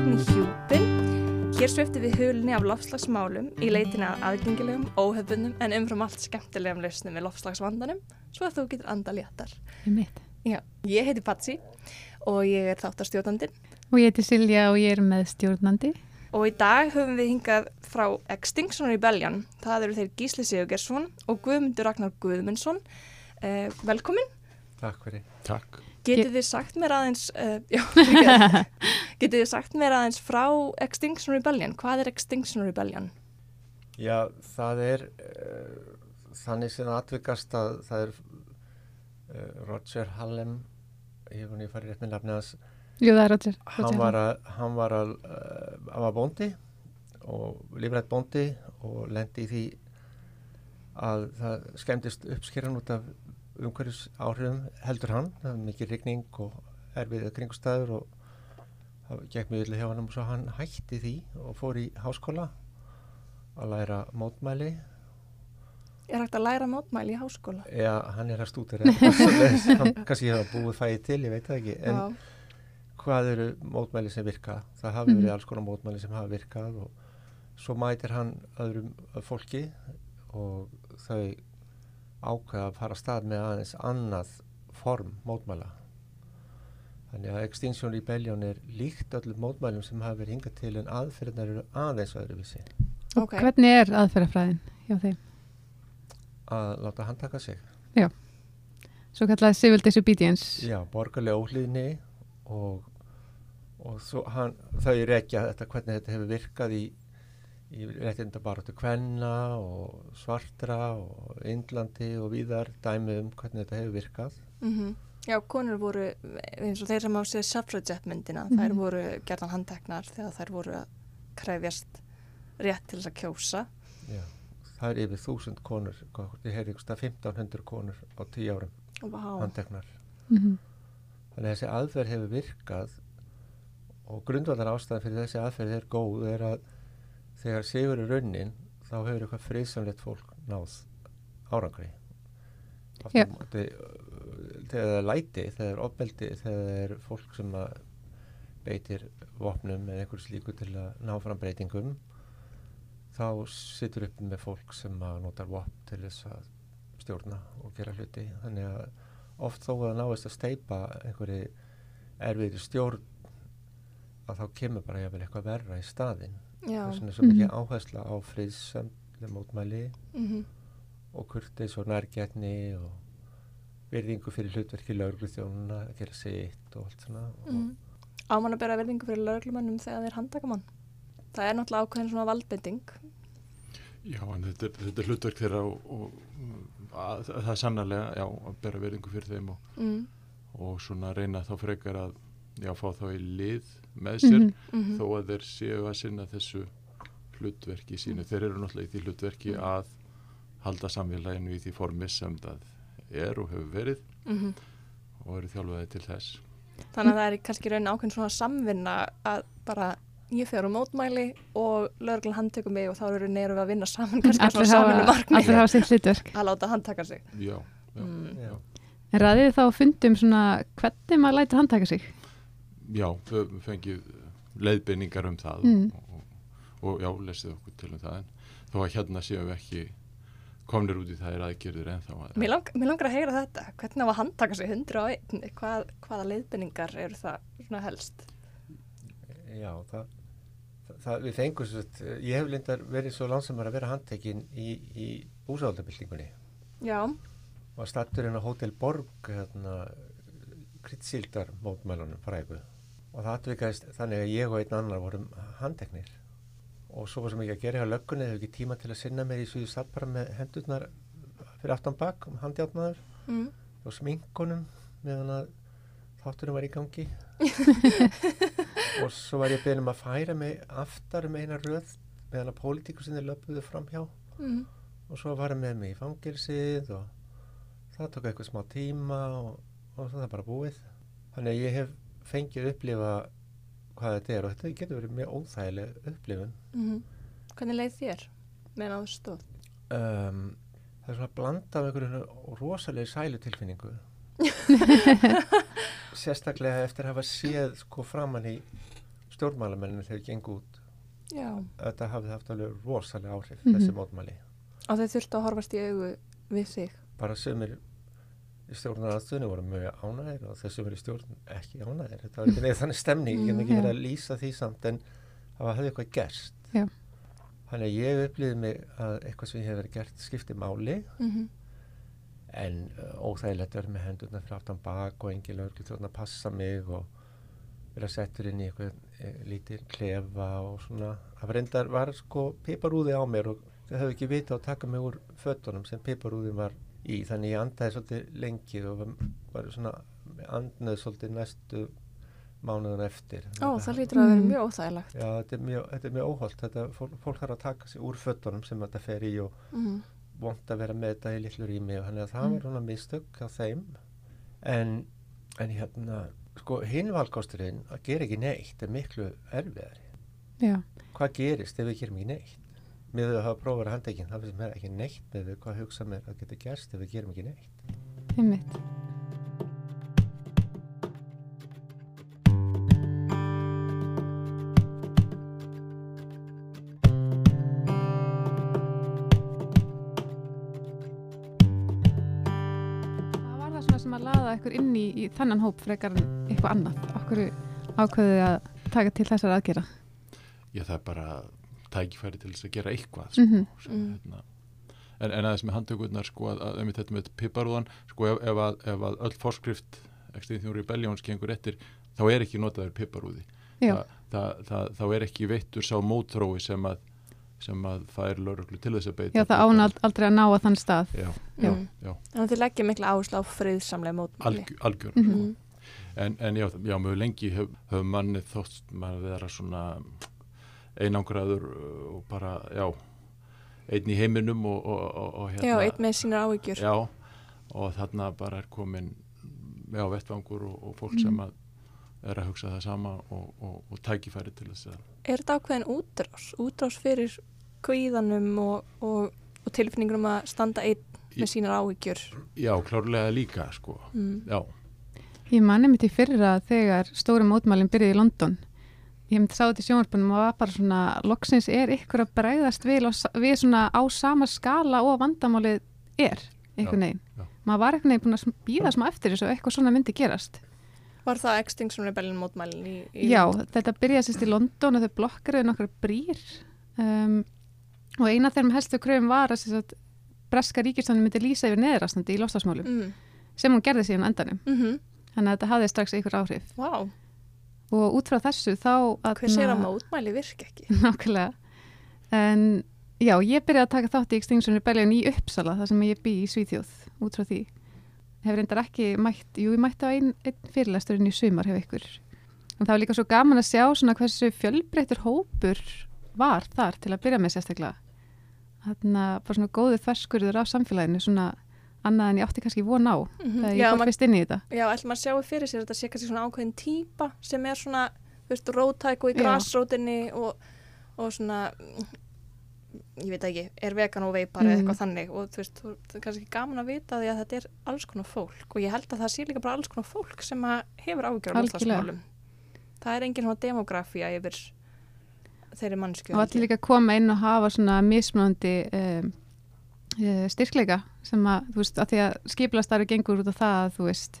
Í Hjúpin. Hér svifti við hulni af lofslagsmálum í leitina að aðgengilegum, óhefbundum en umfram allt skemmtilegum lausnum við lofslagsvandanum svo að þú getur anda léttar. Já, ég heiti Patsi og ég er þáttarstjórnandinn Og ég heiti Silja og ég er með stjórnandi. og í dag höfum við hingað frá Extinction Rebellion. Það eru þeir Gísli Sigurgersson og Guðmundur Ragnar Guðmundsson. Uh, velkomin. Takk fyrir. Takk. Getið þið sagt mér aðeins, uh, já, getið þið sagt mér aðeins frá Extinction Rebellion? Hvað er Extinction Rebellion? Já, það er uh, þannig sem atvikast að það er uh, Roger Hallem, ég hef hann ég farið rétt með nafni hans, Jú, það er Roger. hann Roger var, að, hann var, að, uh, hann var bóndi og lífrætt bóndi og lendi í því að það skemmtist uppskeran út af umhverjus áhrifum heldur hann, það var mikið rigning og erfið kringustæður og það gekk mjög illa hjá hann og svo hann hætti því og fór í háskóla að læra mótmæli. Er hægt að læra mótmæli í háskóla? Já, hann er að hann kannski hefða búið fæði til, ég veit það ekki. En Já. hvað eru mótmæli sem virka? Það hafi verið alls konar mótmæli sem hafa virkað og svo mætir hann öðrum fólki og þau ákveða að fara að stað með aðeins annað form mótmæla þannig að Extinction Rebellion er líkt öllum mótmælum sem hafa verið hingað til en aðferðnar eru aðeins öðruvísi Og Ok. hvernig er aðferðafræðin hjá þeim? að láta hann taka sig Svo kallað civil disobedience. Já, borgarlega óhlýðni og, og svo hann, þau rekja þetta hvernig þetta hefur virkað í, í réttinda baróttu kvenna og svartra og Indlandi og víðar dæmi um hvernig þetta hefur virkað. Mm Já, konur voru, eins og þeir sem á séð suffragette myndina, Mhm. þær voru gerðan handteknar þegar þær voru að krefjast rétt til þess að kjósa. Já, það er yfir þúsund konur, hvað, ég heyri ykkur stað 1500 konur á tíu árum Og vá. handteknar. Mm Þannig að þessi aðferð hefur virkað og grundvallar ástæðan fyrir þessi aðferð er góð er að þegar sigur er raunin þá hefur eitthvað friðsamlegt fólk náð árangri. Uh, Þegar það er læti, þegar það er opbeldi, þegar það er fólk sem beitir vopnum eða einhverju slíku til að ná fram breytingum þá situr upp með fólk sem notar vopn til þess að stjórna og gera hluti. Þannig að oft þó að náist að steipa einhverju erfiðri stjórn að þá kemur bara eitthvað verra í staðinn. Þess vegna er svo mikið Mhm. áhersla á friðsamlega mótmæli Mm og kurteis og nærgætni og virðingu fyrir hlutverki lögregluþjónuna að gera sitt og allt svona. Mm. Ámann að bera verðingu fyrir lauruglumannum þegar þeir handtaka mann. Það er náttúrulega ákveðin svona valdbending. Já, en þetta er, þetta er hlutverk þeirra og, og að, það er sannarlega, já, að bera verðingu fyrir þeim og, Mm. og svona reyna þá frekar að, já, fá þá í lið með sér -hmm. Mm þó að þeir séu að sinna þessu hlutverki sínu. Þeir eru náttúrulega í því hlutverki að halda samfélaginu í því formi sem það er og hefur verið Mm og eru þjálfaði til þess. Þannig að það er kannski raun ákveðin svona samvinna að bara ég fer á mótmæli og lauruglan handtekur mig og þá eru neyru við að vinna saman kannski að Allir svona sitt hlutverk. að láta handtaka sig. Já, já, Mm. já. En ræðið þá fundum svona hvernig maður lætur handtaka sig? Já, fengið leiðbeiningar um það Mm. og, og, og já, lesið okkur til um það en þó að hérna séum við ekki komnir út í þær aðgerðir ennþá Mér, lang, mér langar að heyra þetta. Hvernig á að handtaka sig 101? Hvað, hvaða leiðbendingar eru það svona helst? Já, það, það, það við fengum svo að ég hef lindar verið svo lánsamar að vera handtekinn í, í búsáldabildingunni Já, og stattur inn á Hotel Borg hérna, kritsildar mótmælunum frægu og það atvikaðist þannig að ég og einn annar vorum handteknir og svo var sem ekki að gera hjá löggunni hefur ekki tíma til að sinna mér í svíðu satt bara með hendurnar fyrir aftan bak um handjátnaður mm. og sminkunum meðan að þátturum var í gangi og svo var ég beðin um að færa mig aftar um eina röð meðan að pólitíkusinni löpuðu fram hjá Mm. og svo var hann með mig í fangilsið og það tók eitthvað smá tíma og, og svo er það bara búið þannig að ég hef fengið að upplifa hvað þetta er og þetta getur verið mjög óþægileg upplifun Mm. Hvernig leið þér meðan á þessu stóð? um, það er svona blanda af einhverju rosalega sælu tilfinningu sérstaklega eftir að hafa séð sko framann í stjórnmálamennir þegar gengur út Já. þetta hafði haft alveg rosalega áhrif Mhm. þessi mótmæli Og þau þurftu að horfast í augu við sig. bara sömur stjórnaraðstöðinu voru mjög ánæðir og þessu verið stjórn ekki ánæðir þetta var ekki neður þannig stemning ég Mm, ekki verið að lýsa því samt en það hefði eitthvað gerst. Já. þannig að ég upplýði mig að eitthvað sem ég hef verið gert skipti máli. Mm en uh, óþægilegt verið með hendurna fyrir aftan bak og engin lögur þjóðan að passa mig og vera settur inn í eitthvað e, lítið klefa og svona. Það reyndar var sko piparúði á mér og þau hefðu ekki vita að taka mig úr fötunum sem piparúði var í þannig ég andaði svolítið lengi og var, var svona andnöð svolítið næstu mánuðan eftir Ó, það lítur að vera Mm. mjög óþægilegt. Já, þetta er mjög, þetta er mjög óholt þetta, fólk, fólk þarf að taka sig úr fötunum sem þetta fer í og Mm. vond að vera með þetta í litlu rými og þannig að það Mm. var svona mistök á þeim en, en hérna sko hinvalkosturinn að gera ekki neitt er miklu erfiðari Já, hvað gerist ef við gerum ekki neitt með þau að hafa prófað að handa ekki það sem er ekki neitt með þau hvað hugsa mér að geta gerst ef við gerum ekki neitt einmitt. Hvað var það svona sem að laða ykkur inn í, í þennan hóp frekar en eitthvað annað? Okkur ákveðið að taka til þessar aðgera? ég það er bara tækifæri til þess að gera eitthvað sko, Mhm. sem, Mm. hérna, en, en aðeins með handtökurnar sko, að, að, að þetta með piparúðan sko, ef, ef, að, ef að öll forskrift Extinction Rebellions gengur eftir þá er ekki notaður piparúði Þa, það, það, þá er ekki veittur sá mótrói sem að sem að fær lauruglu til þess að beita já það án ald- aldrei að ná að þann stað. já, Já. Mm. já, Þannig að þið leggja mikla áherslu á friðsamlega mótmæli. algjör, algjör Mhm. Mm. en, en já, já, mjög lengi höf, höf manni þótt maður vera svona einangraður uh, og bara, já einn í heiminum og, og, og, og hérna, Já, einn með sínar áhyggjur. já, og þarna bara er komin já, vettvangur og, og fólk Mhm. sem að er að hugsa það sama og, og, og tækifæri til þess að Er þetta ákveðin útrás? Útrás fyrir kvíðanum og, og, og tilfinningunum að standa einn með sínar áhyggjur. já, klárlega líka, sko Mm. já, Ég manni mitt í fyrra þegar stóri mótmælinn byrjaði í London. Ég myndi sá þetta í sjónvarpunum og var bara svona, loksins er ykkur að bregðast við, við svona á sama skala og vandamálið er, einhvern veginn. Maður var einhvern veginn búin að býða smá eftir þessu og eitthvað svona myndi gerast. Var það Extinction Rebellion mótmælin í, í Já, þetta byrjaði sérst í London og þau blokkaruðu nokkra brýr um, og eina af þeirra helstu kröfum var að sérst að breska ríkistofnum myndi lýsa yfir neðrastandi í lofstafsmálum Mm. sem hún gerði síðan á endanum. Mm Þannig að þetta hafði strax einhver áhrif. Vá, Og út frá þessu þá... hver segir að mótmæli virka ekki? Nákvæmlega. En já, ég byrjaði að taka þátt í Extinction Rebellion í Uppsala, þar sem ég bý í Svíþjóð, út frá því. Hefur reyndar ekki mætt, jú, ég mætti á einn ein fyrirlesturinn í sumar hefur ykkur. En það var líka svo gaman að sjá svona hversu fjölbreyttur hópur var þar til að byrja með sérstaklega. Þannig að bara svona góðu ferskurður af samfélaginu, svona annað en ég átti kannski von á Mm þegar Já, ég fór fyrst inn í þetta. já, ætlum að sjáu fyrir sér að þetta sé kannski svona ákveðin típa sem er svona, þú veist, rótæk og í Já. grasrótinni og, og svona, ég veit ekki, er vegan og veipar eða Mm. eitthvað þannig og þú veist, þú- það er kannski gaman að vita því að þetta er alls konar fólk og ég held að það sé líka bara alls konar fólk sem hefur ágjör á Algjörlega. loftslagsmálum. Það er engin svona demografía yfir þeirri mannsku. og allir líka koma inn og hafa svona mismunandi um, styrkleika sem að, þú veist, að því að skipilastarfi gengur út á það að, þú veist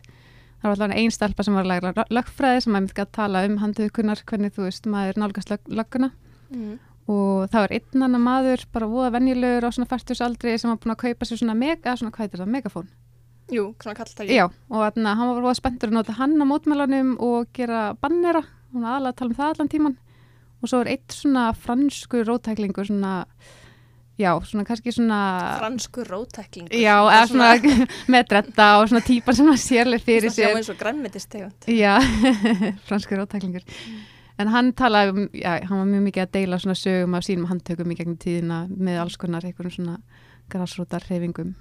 það var allavega einn stelpa sem var að læra lögfræði sem að mitt gæti tala um handaukunar hvernig, þú veist, maður nálgast lög, lögguna. Mm. og það var einn annar maður bara voða venjulegur á svona færtusaldri sem var búin að kaupa sér svona mega, svona hvað heitir það, megafón? Jú, svona kallt það Já, og þannig að hann var voða spenntur að nota hann á mótmælanum og gera bannera. Hún aðalega að tala um það allan tíman og svo er eitt svona fransku rótæklingur svona, já, svona kannski svona Fransku rótæklingur. já, eða svona með dretta og svona típar sem að sérlega fyrir Svona sér eins og grænmetistegund. Já, fransku rótæklingur en hann talaði um, já, hann var mjög mikið að deila svona sögum af sínum handtökum í gegnum tíðina með alls konar einhverjum svona grásrótar hreyfingum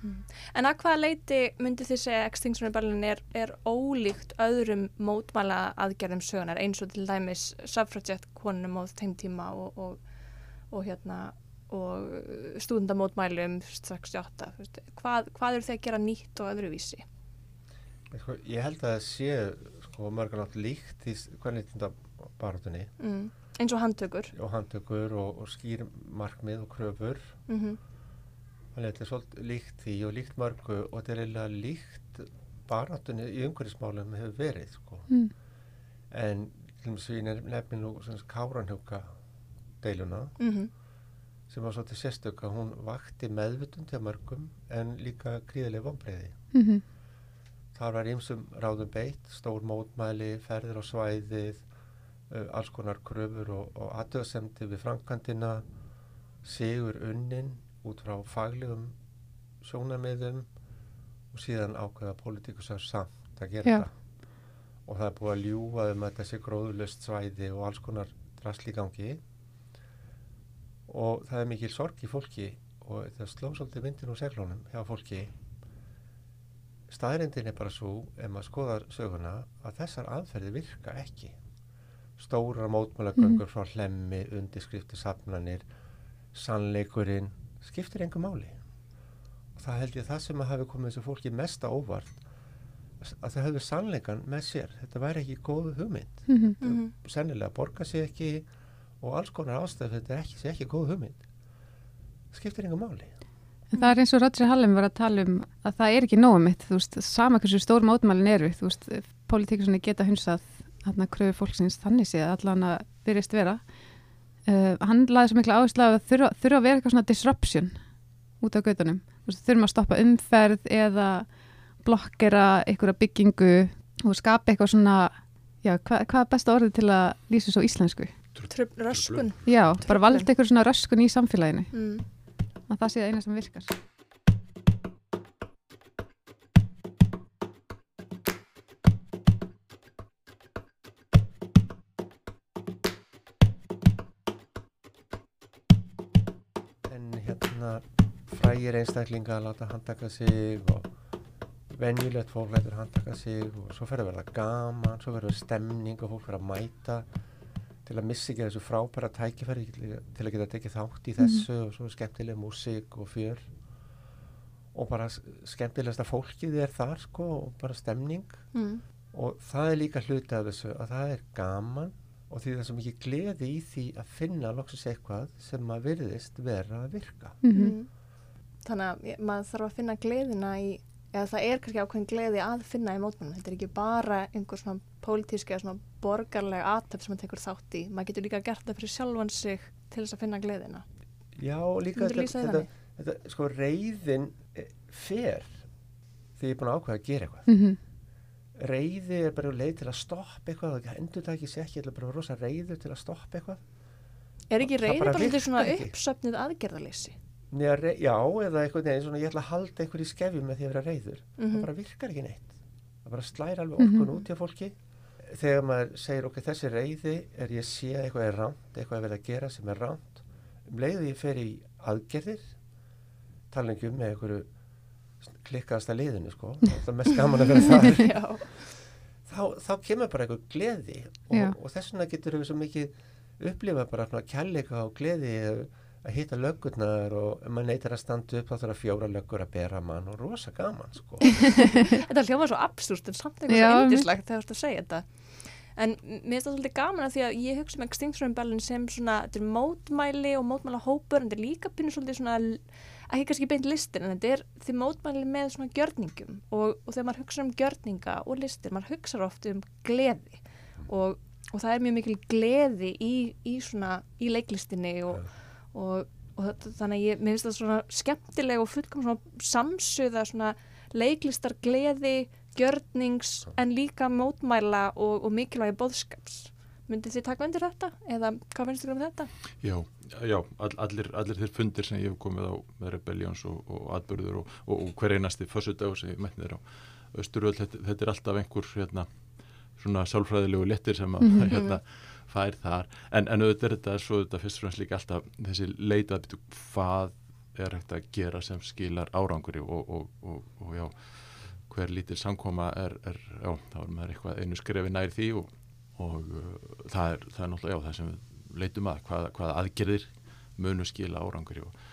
En að hvaða leiti myndi þið segja Extinction Rebellion er, er ólíkt öðrum mótmæla aðgerðum sögunar eins og til dæmis suffragette konum á þeim tíma og, og, og hérna og stúdendamótmælum 68, þú veist, hvað, hvað eru þið að gera nýtt og öðruvísi? Sko, ég held að það sé sko, og mörgur nátt líkt í hvernig mm. eins og handtökur og handtökur og, og skýr markmið og kröfur mm -hmm. þannig að þetta er svolítið líkt því og líkt mörgu og þetta er eiginlega líkt barátunni í umhverfismálum hefur verið sko. mm. en til og með því nefnir nú káranhjóka deiluna Mm -hmm. Sem var svolítið sérstök að hún vakti meðvutund til mörgum en líka gríðileg vonbreiði Mm þar var ýmsum ráðum beitt stór mótmæli, ferðir á svæðið alls konar kröfur og, og aðtöðsemdi við frankandina sigur unnin út frá faglegum sjónamiðum og síðan ákveða pólitíkusar samt að gera Já. það. Og það er búið að ljúfa um að þessi gróðulöst svæði og alls konar gangi og það er mikil sorg í fólki og það sló svolítið vindin úr seglunum hjá fólki. Staðrindin er bara svo ef maður skoðar söguna að þessar aðferði virka ekki. Stóra mótmálagöngur frá hlemmi undirskrifti safnanir sannleikurinn skiptir engum máli. Og það held ég það sem að hafi komið þessu fólki mesta óvart að það hefur sannleikan með sér. Þetta væri ekki góðu hugmynd. Mm -hmm. sennilega borga sig ekki og alls konar ástæð þetta er ekki, ekki góð hugmynd skiptir engum máli En það er eins og Roger Hallem var að tala um að það er ekki nógu mitt, þú veist, sama hversu stór mótmælin eru, þú veist, politíkusinni geta hunsað hann að kröfu fólksins þannig séð allan að byrjast vera. Uh, hann laði svo mikla áherslu að þurfa, þurfa að vera eitthvað svona disruption út á gautunum. Þú veist, þurfum að stoppa umferð eða blokkera einhverja byggingu og skapa eitthvað svona, já, hva, hvað er besta orðið til að lýsa svo íslensku? Tröfn, röskun Já, bara Truflun. valda eitthvað svona röskun í samfélaginu, mm. að það sé það eina sem virkar. en hérna frægir einstaklinga að láta handtaka sig og venjulegt fólk lætur handtaka sig og svo fer að verða gaman svo verður stemning og fólk fer að mæta til að missa ekki þessu frábæra tækifæri til að geta tekið þátt í þessu og svo er skemmtileg músík og fjör. Og bara s- skemmtilegasta fólkið er þar sko og bara stemning. Mm. og það er líka hluti af þessu að það er gaman og því það er svo mikið gleði í því að finna loksins eitthvað sem að virðist vera að virka. Mm Mm. þannig að maður þarf að finna gleðina í eða það er kannski ákveðin gleði að finna í mótmælum þetta er ekki bara einhver svona pólitíski eða svona borgarleg aðtöf sem maður tekur þátt í. Maður getur líka gert það fyrir sjálfan sig til þess að finna gleðina. Já, líka því þetta, þetta, sko reyðin eh, fer því ég er búin að ákveða að gera eitthvað. -hmm. reyði er bara leið til að stoppa eitthvað það endur það ekki sér ekki, þetta er bara rosa reyður til að stoppa eitthvað. Er ekki reyði bara bara svolítið svona uppsöfnið aðgerðaleysi Njá, Já, eða eitthvað neginn svona ég ætla að halda eitthvað í skefjum með því að vera reyður Mhm. það bara virkar ekki neitt. Það bara slæra alveg Mhm. orkun út hjá fólki. Þegar maður segir ok, þessi reyði er ég sé að eitthvað er rámt eitthvað er verið að gera sem er rámt um leiðu ég fer í aðgerðir tala ekki um með einhverju klikkaðasta liðinu sko. Það er mest gaman að vera þar. Þá, þá kemur bara einhver gleði og, og þess vegna getur við svo mikið upplifa bara kærleika og gleði að hitta löggurnar og ef maður neytar að standa upp þá þarf að fjóra löggur að bera mann og rosa gaman sko. Þetta hljóma svo absúrt en samt eitthvað Já, svo einmitt. indislegt þegar þú ert að segja þetta. En mér finnst það svolítið gaman að því að ég hugsa um Extinction Rebellion sem svona þetta er mótmæli og mótmæla hópur en þetta er líka pínu svolítið svona ekki kannski beint listin en þetta er því mótmæli með svona gjörningum og, og þegar maður hugsa um gjörninga og listir maður hugsa oft um gleði og, og það er mjög mikil gleði í, í svona í leiklistinni og, og, og þetta, þannig að ég, mér finnst það svona skemmtileg og fullkom svona samsuða svona leiklistar gleði, gjörnings en líka mótmæla og, og mikilvægi bóðskaps myndið þið taka undir þetta eða hvað finnst þið um þetta? Já, já all, allir, allir þeir fundir sem ég hef komið á með Rebellions og, og atbyrður og, og, og hver einasti fössudagur sem ég mætti þér á Östuröld, þetta, þetta er alltaf einhver hérna, svona sálfræðilegu lettir sem að Mhm. hérna, fær þar. En, en auðvitað er þetta svo þetta fyrst og fremst líka alltaf þessi leita að byrja hvað er hægt að gera sem skilar áranguri og, og, og, og já hver lítil samkoma er, er já, þá er maður eitthvað einu skrefi nær því og, uh, það, er, það er náttúrulega já, það sem við leitum að hvaða, hvaða aðgerðir munu skila árangri og,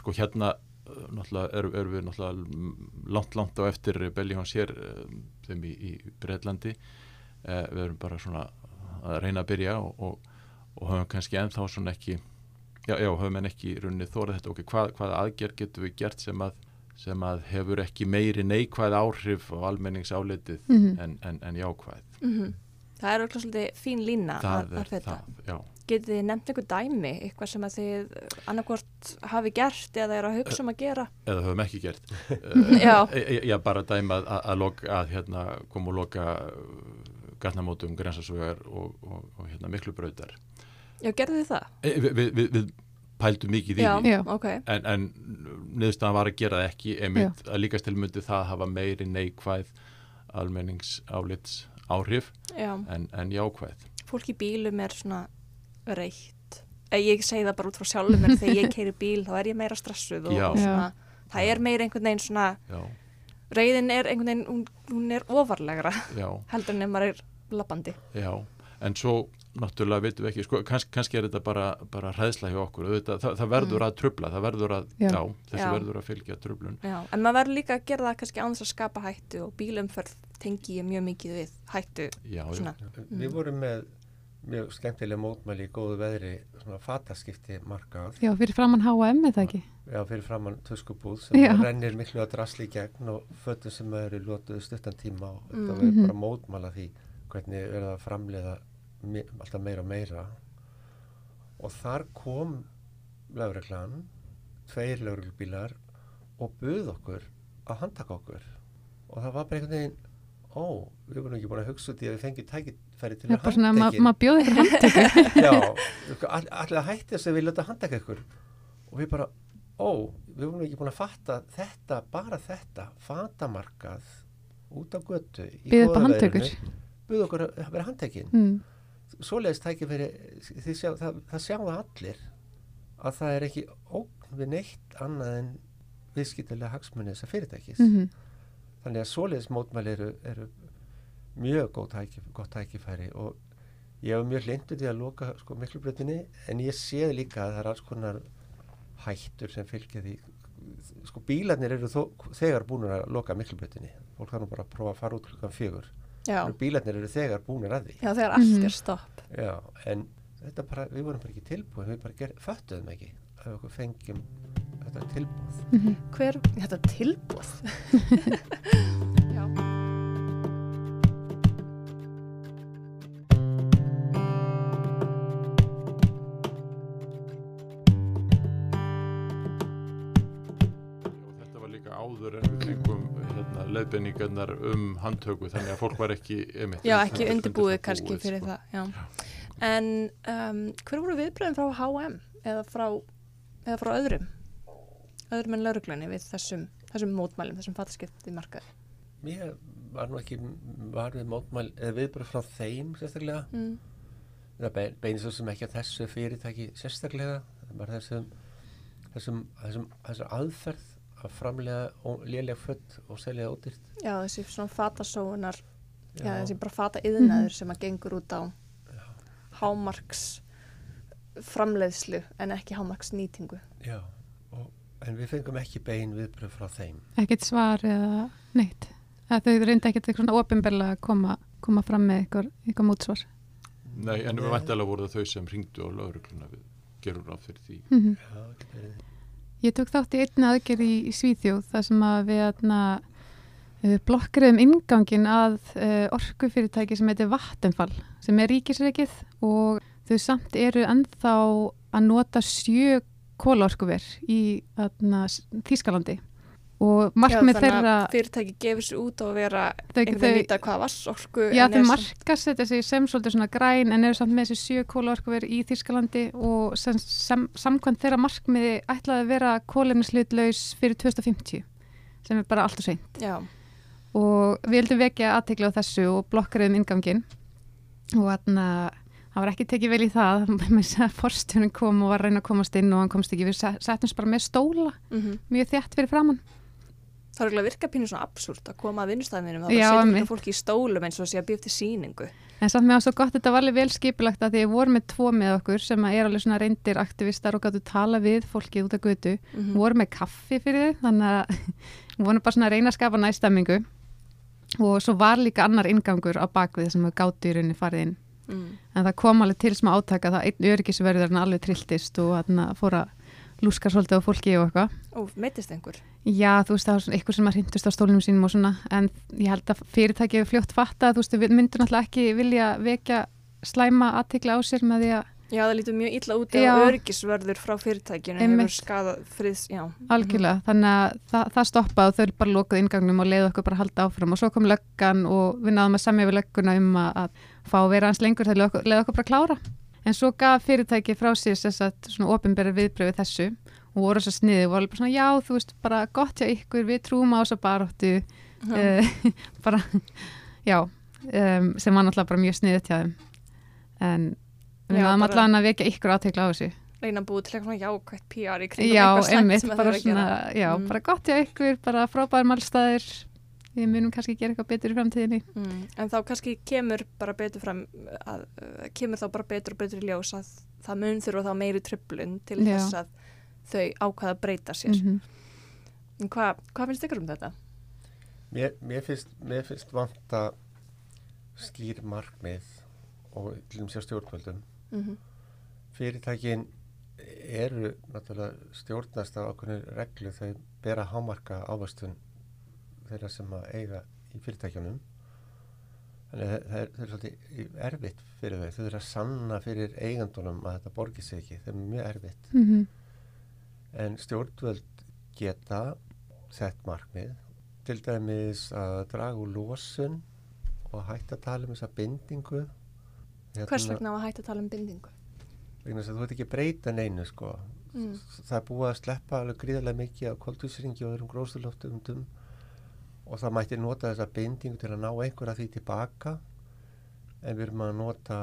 sko hérna uh, náttúrulega erum er við náttúrulega langt, langt á eftir Beljóns hér um, þeim í, í Breitlandi uh, við erum bara svona að reyna að byrja og, og, og höfum kannski ennþá svona ekki já, já höfum en ekki runnið þórið þetta ok, hvað, hvaða aðgerð getum við gert sem að, sem að hefur ekki meiri neikvæð áhrif á almenningsálitið mm -hmm. en, en, en jákvæð Mm Það er okkur svolítið fín lína það að, að þetta. Getið þið nefnt einhver dæmi, eitthvað sem að þið annarkvort hafi gert eða er að hugsa um að gera? eða höfum ekki gert Já. Eh, já, bara dæma að, að, loka, að hérna, koma og loka gatnamótum, grensasögar og, og, og hérna, miklu brautar Já, gerðu þið það? e, við, við, við, pældum mikið í Já, því Já. ok. en, en niðurstaðan var að gera það ekki einmitt að líkast til myndi það hafa meiri neikvæð almenningsálits áhrif Já, en, en jákvæð fólk í bílum er svona reitt. Eh, Ég segi það bara út frá sjálfum mér þegar ég keiri bíl þá er ég meira stressuð og, Já. og svona, það er meira einhvern veginn svona, já, reyðin er einhvern veginn, hún, hún er ofarlegra já, heldur en ef maður er lappandi. já en svo náttúrulega veitum við ekki sko, kanns, kannski er þetta bara, bara hræðsla hjá okkur Auðvitað, það, það verður Mm. að trubla það verður að, Já. já, þessu Já. verður að fylgja trublun Já, en maður verður líka að gera það kannski þess að skapa hættu og bílumferð tengi ég mjög mikið við hættu já, já, svona. Við vorum með mjög skemmtilega mótmæli í góðu veðri svona fataskipti markað Já, fyrir framann H&M eða ekki? já, fyrir framann töskubúð sem Já. rennir miklu að drasli í gegn og fötum sem eru lótuð stuttan tíma og þetta Mm. verður Mhm. bara mótmæla því hvernig verða að framleiða me alltaf meira og meira. Og þar kom lögreglan tveir lögreglubílar og buð okkur að handtaka okkur. Og það var bara einhvern veginn ó, við vorum ekki búin að hugsa út í að við fengjum tækifæri til að bara svona, ma maður bjóði ykkur handtöku. Já, all- allir að hætti þess að við leta handtaka ykkur. Og við bara, ó, við vorum ekki búin að fatta þetta, bara þetta fatamarkað út á götu í Býðu buðu okkur að vera handtekinn Mm. svoleiðis tækifæri þið sjá, það, það sjá það allir að það er ekki ógn við neitt annað en viðskiptilega hagsmunni þessar fyrirtækis. Mm þannig að svoleiðis mótmæli eru, eru mjög tækif, gott tækifæri og ég hef mjög hlindu því að loka sko, miklubröðinni en ég séð líka að það er alls konar hættur sem fylgja því. Sko bílarnir eru þó, þegar búin að loka miklubröðinni fólk þarf nú bara að prófa að fara út klukkan fjögur bílarnir eru þegar búin að því já þegar allt Mhm. er stopp. Já, en þetta bara, við vorum bara ekki tilbúin við bara ger, föttuðum ekki að okkur fengjum þetta tilbúð -hmm. Hver, þetta tilbúð. já. Leðbenningarnar um handtöku þannig að fólk var ekki einmitt, Já, ekki undir- undirbúið undir kannski fyrir sko. það, já. En um, hver voru viðbröðin frá H&M eða frá, eða frá öðrum? Öðrum en lauruglunni við þessum, þessum mótmælum, þessum fattaskipti markaði? Mér var nú ekki var við mótmæl eða viðbröð frá þeim sérstaklega Mm. það bein, beinir svo sem ekki að þessu fyrirtæki sérstaklega það bara þessum þessum, þessum, þessum aðferð að framlega lélega född og selja það ódýrt Já, þessi svona fatasóunar, já. Já. þessi bara fata yðnaður sem að gengur út á hámarks framleiðslu en ekki hámarks nýtingu. Já, og, en við fengum ekki bein viðbröð frá þeim Ekkert svar eða neitt. Það þau reynda ekkert eitthvað svona ofinbella að koma, koma fram með eitthvað, eitthvað mútsvar. Nei, en við Nei. væntalega voru það þau sem ringdu á laurugluna við gerum ráð fyrir því Mm Já, getur verið. Ég tók þátt í einni aðgerð í, í Svíþjóð þar sem að við atna, uh, blokkriðum ingangin að uh, orkufyrirtæki sem heitir Vattenfall sem er ríkisreikið og þau samt eru ennþá að nota sjö kólaorkuver í atna, Þískalandi og markmið já, þeirra þannig að fyrirtæki gefur sér út á að vera einhvern veginn vita hvað vassorku Já, þau markast þetta sig sem svolítið svona græn en eru samt með þessi sjö kólaorkuver í Þískalandi og sem, sem, samkvæmt þeirra markmiði ætlaði að vera kólefnislutlaus fyrir 2050 sem er bara allt og seint. Já, og við heldum vekja aðtegla á þessu og blokkariðum ingangin og þarna það var ekki tekið vel í það að forstjónin kom og var að reyna að komast inn og hann komst ekki. Við se- settumst bara með stóla mm mjög þjætt fyrir framann Það er eiginlega virka pínu svona absúrt að koma að vinnustæðinum og það setja líka fólki í stólum eins og sé að býja eftir síningu. En samt með á svo gott, þetta var alveg vel skipulagt að því ég voru með tvo með okkur sem að er alveg svona reyndir aktivistar og gáttu tala við fólkið út af götu. Mm Voru með kaffi fyrir þau, þannig að við vorum bara svona að reyna að skapa næstemmingu og svo var líka annar ingangur á bakvið sem við gáttu í rauninni farið inn. Mm. En það kom alveg til smá átaka það einn öryggisverður hann alveg trilltist og hann fór að lúska svolítið á fólki og eitthvað. Ó, meitist einhver? Já, þú veist, það var svona eitthvað sem að hrindust á stólunum sínum og svona, en ég held að fyrirtækið fljótt fatta, þú veist, við myndum náttúrulega ekki vilja vekja slæma aðtikla á sér með því að Já, það lítur mjög illa út ef örgisvörður frá fyrirtækinu hefur skadað friðs, já. algjörlega, þannig að það, það stoppaði og þau bara lokuð ingangnum og leiði okkur bara halda áfram og svo kom löggan og við náðum að semja við lögguna um að, fá að vera hans lengur okkur, leiði okkur bara klára. En svo gaf fyrirtæki frá sér þess að svona opinberi viðbröðu þessu og voru svo sniðið og voru alveg svona já, þú veist, bara gott hjá ykkur, við trúum á þess að baróttu uh, bara, já um, sem var náttúrulega bara mjög sniðið hjá þeim. En við bara- allavega að vekja ykkur aðtekla á þessu. Reyna að búið til eitthvað svona jákvætt PR í kringum já, einmitt, bara að svona já, Mm. bara gott hjá ykkur, bara frábæðir málstæðir við munum kannski gera eitthvað betur í framtíðinni Mm. En þá kannski kemur bara betur fram, að, uh, kemur þá bara betur og betur í ljós að það mun þurfa þá meiri tröflun til Já. þess að þau ákvaða að breyta sér. Mhm. En hvað, hvað finnst ykkur um þetta? Mér, mér finnst, mér finnst vanta skýr markmið og til dæmis hjá stjórnvöldum. Mm Fyrirtækin eru náttúrulega stjórnast af okkur reglu þau bera hámarka ávastun þeirra sem að eiga í fyrirtækjunum. Þannig að það er, það er svolítið erfitt fyrir þau. Þau eru að sanna fyrir eigandunum að þetta borgi sig ekki. Það er mjög erfitt. Mhm. En stjórnvöld geta sett markmið, til dæmis að draga úr losun og hætta að tala um þessa bindingu. Hvers vegna var hægt að tala um bindingu? Vegna þess að þú ert ekki að breyta neinu sko. Mm. Það er búið að sleppa alveg gríðarlega mikið af koldvísringi og öðrum gróðsturloftumundum og það mætti nota þessa bindingu til að ná einhverja því tilbaka en við erum að nota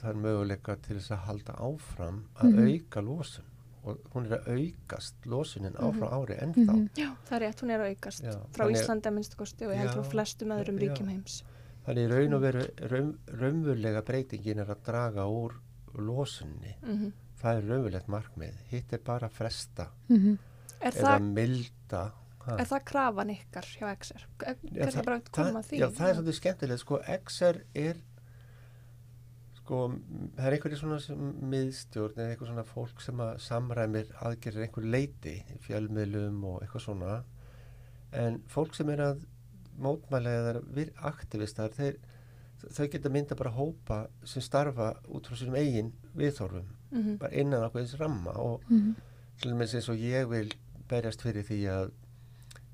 þar möguleika til þess að halda áfram að Mhm. auka losun og hún er að aukast losunin áfram ári ennþá. Mhm. Já, það er rétt, hún er að aukast Já, frá þannig- Íslandi að minnstu kosti og ég held frá flestum öðrum ríkjum heims. Þannig í raun og veru raun, raunverulega breytingin er að draga úr losunni. Mm Það er raunverulegt markmið. Hitt er bara að fresta Mhm. Er, eða það, milda. Ha. er það krafan ykkar hjá XR? Já, Kannski bara koma að því? Já, það er svolítið skemmtilegt. Sko, XR er sko, það er einhverju svona miðstjórn eða eitthvað svona fólk sem að samræmir aðgerir einhver leiti fjölmiðlum og eitthvað svona en fólk sem er að mótmæla eða vir aktivistar þeir, þau geta mynda bara hópa sem starfa út frá sínum eigin viðþorfum, Mhm. bara innan ákveðins ramma og Mhm. til dæmis eins og ég vil berjast fyrir því að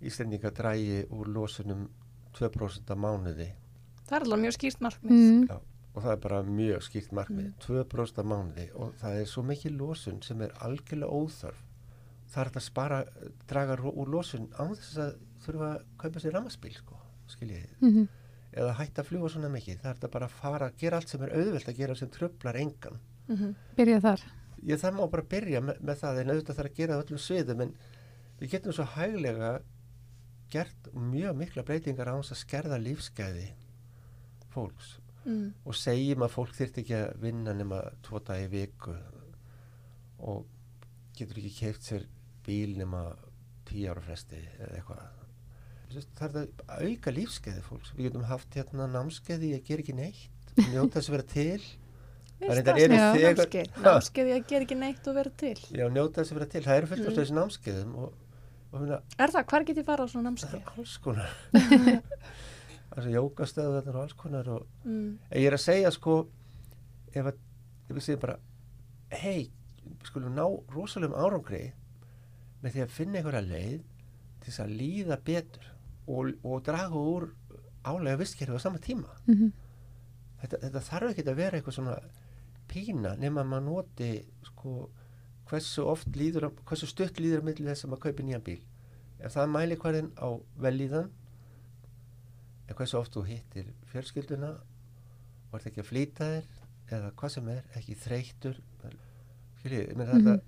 Íslendinga drægi úr losunum 2% á mánuði Það er alveg mjög skýrt markmið. Mhm. Já, og það er bara mjög skýrt markmið Mm. 2% á mánuði og það er svo mikið losun sem er algjörlega óþörf það er að spara, draga úr losun án þess að þurfa að kaupa sér rammaspíl sko, skiljið Mhm. eða hætta að fljúa svona mikið, það er að bara fara að gera allt sem er auðvelt að gera sem tröflar engan Mhm. Byrja þar ég það má bara byrja með, með það en auðvitað þarf að gera á öllum sviðum en við getum svo hæglega gert mjög mikla breytingar á þess að skerða lífsgæði fólks Mm. og segjum að fólk þyrft ekki að vinna nema tvo dagi viku og getur ekki keift sér bíl nema tíu ára fresti eða eitthvað veist, það að auka lífskeiði fólks við getum haft hérna námskeiði ég ger ekki neitt njóta þess að vera til Mér Það finnst reyndar það eru svona þegar- námskeið. Ha? Námskeið ég ger ekki neitt og vera til. já njóta þess að vera til það eru fullt af Mm. þessi námskeiðum og, og finna, Er það? Hvar get ég fara á svona námskeið? alls konar er jókastöðu og alls konar og Mm. Ég er að segja sko ef, að, ef við segjum bara hei, við skulum ná rosalegum árangri með því að finna einhverja leið til þess að líða betur og, og draga úr álega vistkerfi á sama tíma Mhm. þetta, þetta þarf ekki að vera eitthvað svona pína nema að maður noti sko hversu oft líður að- hversu stutt líður að milli þess að maður kaupi nýjan bíl ef það mæli hverðin á velíðan en hversu oft þú hittir fjölskylduna og ert ekki að flýta þér eða hvað sem er, ekki þreyttur skiljið, Mhm. þetta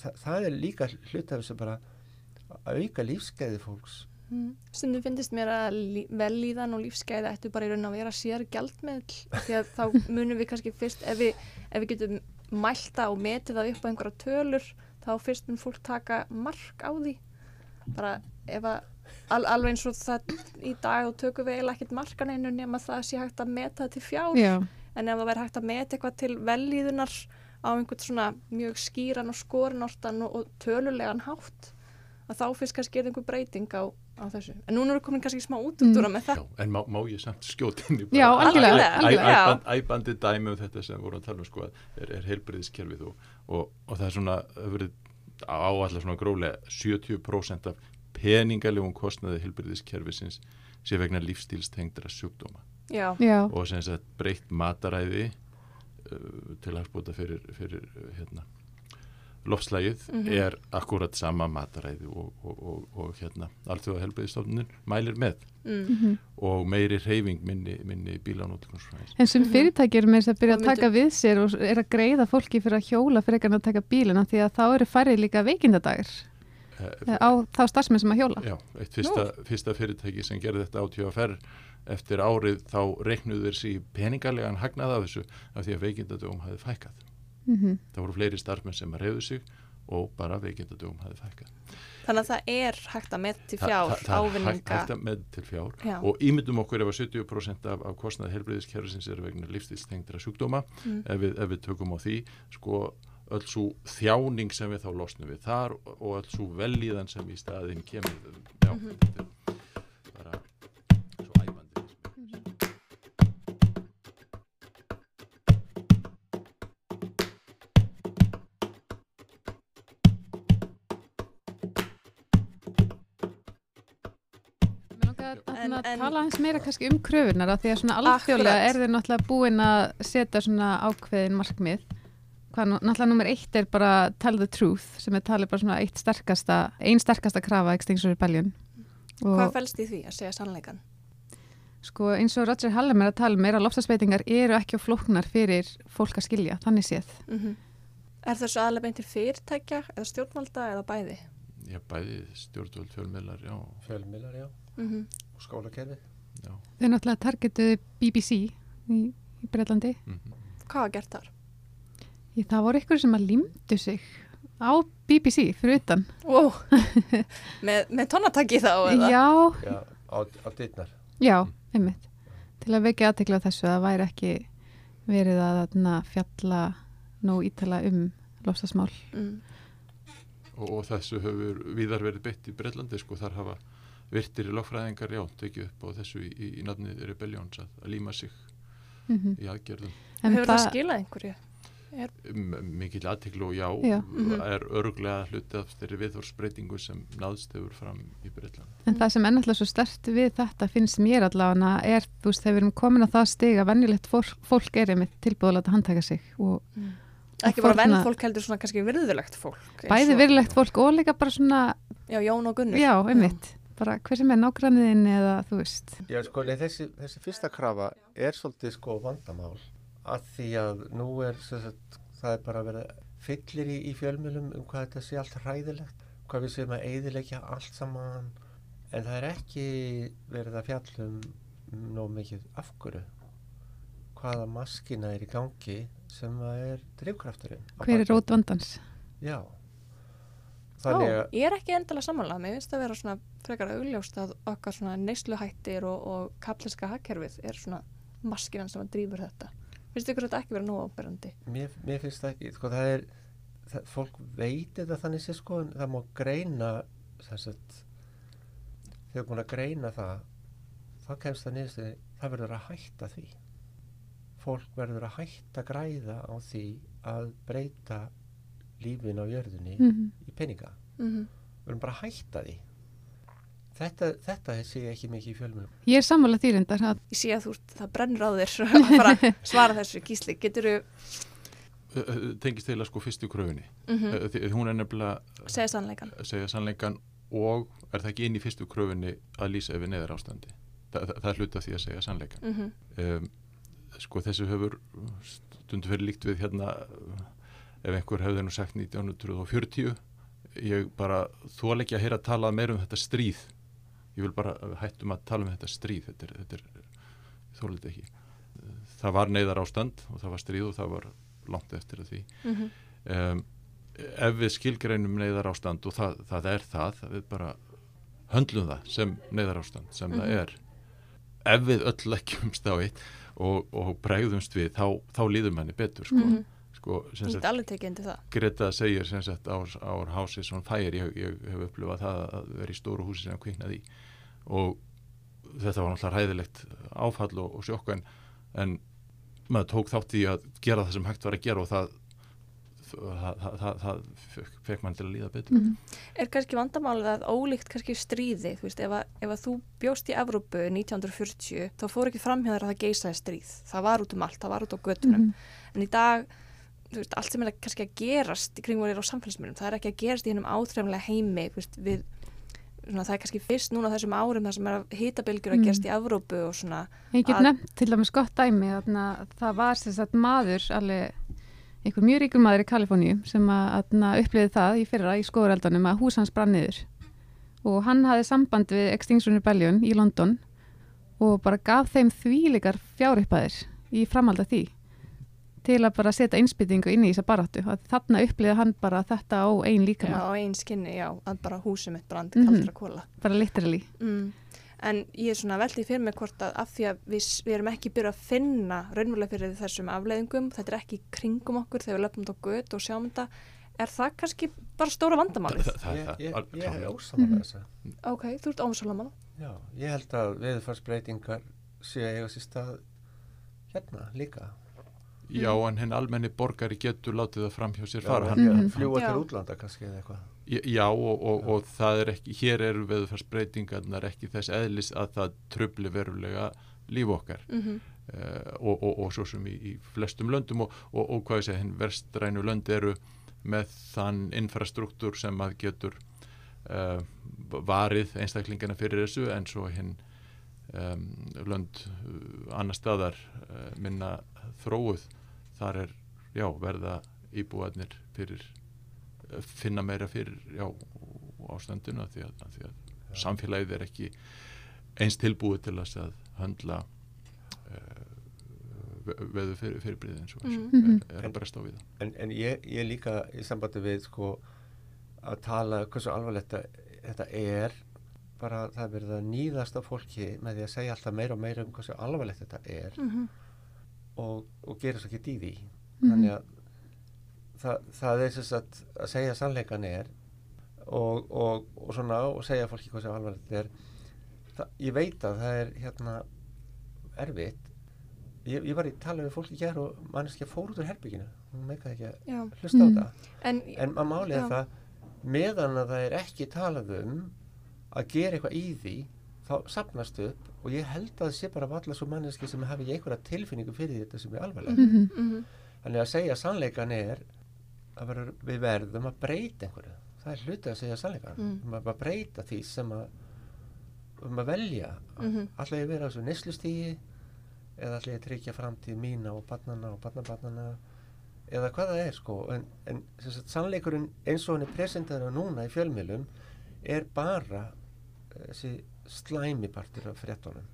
það, það er líka hlut af þessu bara að auka lífskeiði fólks Mm. Stundum finnist mér að lí- vellíðan og lífsgæði ættu bara í raun að vera sér gjaldmiðl því að þá munum við kannski fyrst ef við, ef við getum mælta og metið það upp á einhverja tölur þá fyrst mun fólk taka mark á því. Bara ef að al, alveg eins og það í dag og tökum við eiginlega ekkert markan einu nema það sé hægt að meta það til fjár. Já, en ef það verður hægt að meta eitthvað til vellíðunar á einhvern svona mjög skýran og skorinortan og, og tölulegan hátt að þá fyrst kannski er einhver breyting á, á þessu. En núna eru komin kannski smá útúrdúra með Já, það. en má, má ég samt skjótinni Já, algjörlega, algjörlega. Æbandi dæmi um þetta sem vorum að tala um sko, að er, er heilbriðiskerfið og, og, og það er svona það verið áallar svona grólega 70% af peningalegum kostnaði heilbriðiskerfisins sé vegna lífstílstengdra sjúkdóma Já, já, og sem sagt breytt mataræði uh, til að spota fyrir, fyrir uh, hérna lofslægið Mhm. er akkurat sama mataræði og, og, og, og hérna allþjóða helbriðistofnun mælir með mm. mhm. og meiri reyfing minni, minni bílanóttikons En sem Mhm. fyrirtæki eru með þess að byrja að taka við sér og er að greiða fólki fyrir að hjóla fyrir ekki að taka bílina því að þá eru færri líka veikindadagur eh, á þá starfsmenn sem að hjóla. Já, eitt fyrsta, fyrsta fyrirtæki sem gerði þetta á TFR eftir árið þá reiknuðu þeir sig peningalegan hagnað af þessu af því að veikindadögum hafi fækkað. Mm Það voru fleiri starfmenn sem reyðu sig og bara veikindadögum hafi fækkað. Þannig að það er hægt að meta til Þa- fjár það- það er hægt, ávinninga. að með til fjár Já. og ímyndum okkur ef að 70% af, af kostnaði helbriðiskerfisins er vegna lífstilstengdra sjúkdóma Mm. ef, við, ef við tökum á því sko öll svo þjáning sem við þá losnum við þar og öll svo velíðan sem í staðin kemur já, Mhm. þetta er En- að en- tala hans meira kannski um kröfunar af því að svona alþjóðlega er þeir náttúrulega búin að setja svona ákveðin markmið. Hvað náttúrulega nummer eitt er bara tell the truth sem er talið bara svona eitt sterkasta, ein sterkasta krafa Extinction Rebellion. Hvað Og fælst í því að segja sannleikan? sko eins og Roger Hallem er að tala um er að lofstafsveitingar eru ekki á flóknar fyrir fólk að skilja, þannig séð. Mm Er þessu aðlega beint til fyrirtækja eða stjórnvalda eða bæði? já, bæði stjórnvöld fjölmiðlar já, fjölmiðlar, já, Mm og skólakerfi já Þau náttúrulega targetuðu BBC í, í Breitlandi. mm Hvað var gert þar? Í, það voru ykkur sem að límdu sig á BBC fyrir utan. Wow. með, með tónataki þá eða? Já, já, á, á dittnar já, einmitt. Til að vekja aðtekla þessu að það væri ekki verið að þarna, fjalla nóg ítala um lofstasmál. Mm. og, og þessu hefur víðar verið beitt í Breitlandi sko þar hafa virtir lagfræðingar já, tekið upp á þessu í, í, í nafni Rebellions að, að líma sig Mm í aðgerðum En Hefur það, það, skilað einhverju? M- mikill aðteklu og já, Já. Mhm. er örglega hluti af þeirri viðhorsbreytingu sem náðst hefur fram í Breitlandi. en það sem ennáttúrulega svo stert við þetta finnst mér allavega er, þú veist, þegar við erum komin á það stig að venjulegt fólk, fólk er einmitt tilbúið að láta handtaka sig og Ekki bara venn fólk heldur svona kannski virðulegt fólk. bæði virðilegt fólk og líka bara svona, Já, Jón og Gunnur. já, einmitt, bara hver sem er nágranniðin eða þú veist. Já, sko, nei, þessi, þessi fyrsta krafa er svolítið sko vandamál að því að nú er sagt, það er bara verið fyllir í, í fjölmjölum um hvað þetta sé allt hræðilegt hvað við séum að eyðilegja allt saman en það er ekki verið að fjallum nóg mikið af hverju hvaða maskina er í gangi sem að er drifkrafturinn á Hver er bak við. rót vandans? Já Ó, Þannig að ég er ekki endilega samanlega. Mér finnst að vera svona frekar augljóst að okkar svona neysluhættir og, og kapliska hagkerfið er svona maskinan sem að drýfur þetta. Finnst ykkur þetta ekki vera nóg áberandi? mér, mér finnst það ekki. Sko það er, það, fólk veit þetta þannig sé sko en það má greina þess að þegar búin að greina það þá kemst það þegar það verður að hætta því. Fólk verður að hætta græða á því að breyta lífin á jörðinni Mm í peninga. Mm við verðum bara að hætta því þetta, þetta sé ég ekki mikið í fjölmjölum Ég er sammála því reyndar að Ég sé að þú það brennur á þér að fara að svara þessu gísli. Getur þú Ö, ö, Tengist til að sko fyrstu kröfunni. mm Mm. Því, hún er nefnilega segja sannleikan? segja sannleikan og er það ekki inn í fyrstu kröfunni að lýsa yfir neðar ástandi. Þa, það, það er hluta því að segja sannleikan. Mm um, sko þessu hefur stundu fyrir líkt við hérna ef einhver hefði nú sagt 1940 ég bara þól ekki að heyra að tala meira um þetta stríð ég vil bara hættum að tala um þetta stríð þetta er, þetta er þólið ekki. Það var neyðar ástand og það var stríð og það var langt eftir því. Mm -hmm. um, ef við skilgreinum neyðar ástand og það, það er það við bara höndlum það sem neyðar ástand sem það er. Ef við öll leggjumst á eitt og, og bregðumst við þá, þá líður manni betur sko, Mhm. Sko get alveg tekið undir það. Greta segir sem sagt á, á hási svona fæir, ég, ég hef upplifað það að vera í stóru húsi sem kviknaði í og þetta var náttúrulega hæðilegt áfall og, og sjokk en, en maður tók þátt í að gera það sem hægt var að gera og það það, það, það, það fekk, mann til að líða betur Mhm. Er kannski vandamálið að ólíkt kannski stríði, þú veist, ef að, ef að þú bjóst í Evrópu 1940 þá fór ekki framhjóðar að það geisaði stríð. Það var út um allt, það var út á göttunum. Mhm. En í dag, veist, allt sem er kannski að gerast í er á samfélagsmyndum, það er ekki að gerast í hennum áþrefnilega heimi, veist, við, svona, það er kannski fyrst núna þessum árum það sem er að hitabilgjur að Mm. gerast í Evrópu og svona, Ég get nefnt til dæmis gott dæmi þarna, það var sagt maður alveg einhver mjög ríkur maður í Kaliforníu sem að uppliði það í fyrra í skóðureldunum að hús hans brann niður og hann hafði samband við Extinction Rebellion í London og bara gaf þeim þvílikar fjáruppaðir í framhald af því til að bara setja innspýtingu inn í þessa baráttu að þarna uppliði hann bara þetta á ein já, líkamann, á einn skinni, já, að bara húsum mitt brand Mhm. kaldra kóla. bara literally Mm. En ég er svona veldið fyrir mig hvort að af því að við, við erum ekki byrjað að finna raunverulega fyrir þessum afleiðingum, þetta er ekki kringum okkur þegar við löpum þetta á göt og sjáum þetta, er það kannski bara stóra vandamálið? það, það, Ég, það, ég, ég er klárlega. ósaman Mhm. þess að Ok, þú ert ómsólamála. Já, ég held að veðurfarsbreytingar séu að eiga sér stað hérna líka. Já, en henn almenni borgari getur látið það fram hjá sér Já, fara. hann, hann, Mhm. fljúa til útlanda kannski eða eitthvað. Já, og, og, og það er ekki, hér eru veðurfarsbreytingarnar ekki þess eðlis að það trubli verulega líf okkar. Mm uh, og, og, og svo sem í, í flestum löndum og, og, og hvað ég segja, hinn verstrænu lönd eru með þann infrastruktúr sem að getur uh, varið einstaklingina fyrir þessu en svo hinn um, lönd uh, annar staðar uh, minna þróuð þar er, já, verða íbúarnir fyrir uh, finna meira fyrir, já, ástandinu af því að, af því að samfélagið er ekki eins tilbúið til að höndla uh, veðu fyrir, fyrirbrið eins og, eins og Mhm. er, er að bresta á við það. En, en ég, ég líka í sambandi við sko að tala hversu alvarlegt þetta er bara það er verið að nýðast af fólki með því að segja alltaf meira og meira um hversu alvarlegt þetta er -hmm. Og, og gera svo ekki dýði Mhm. þannig að það, það er sem sagt að segja sannleikan er og, og, og svona og segja fólki hversu alvarlegt þetta er það, ég veit að það er hérna erfitt ég, ég var í tala við fólki hér og manneskja fór út úr herbygginu hún meikaði ekki að Já, hlusta á Mm. það en, en að málið Já. er það meðan að það er ekki talað um að gera eitthvað í því þá sapnast upp og ég held að það sé bara valla svo manneski sem hafi ekki einhverja tilfinningu fyrir þetta sem er alvarlega Mhm. mm þannig að segja sannleikan er að vera, við verðum að breyta einhverju það er hluti að segja sannleikan Mm. um að breyta því sem að um að velja Mhm. ætla ég vera á þessu neslustígi eða ætla ég tryggja framtíð mína og barnana og barnabarnana eða hvað það er sko en, en sannleikurinn eins og hann er presentaður núna í fjölmiðlum er bara eh, þessi slæmi partur af fréttunum.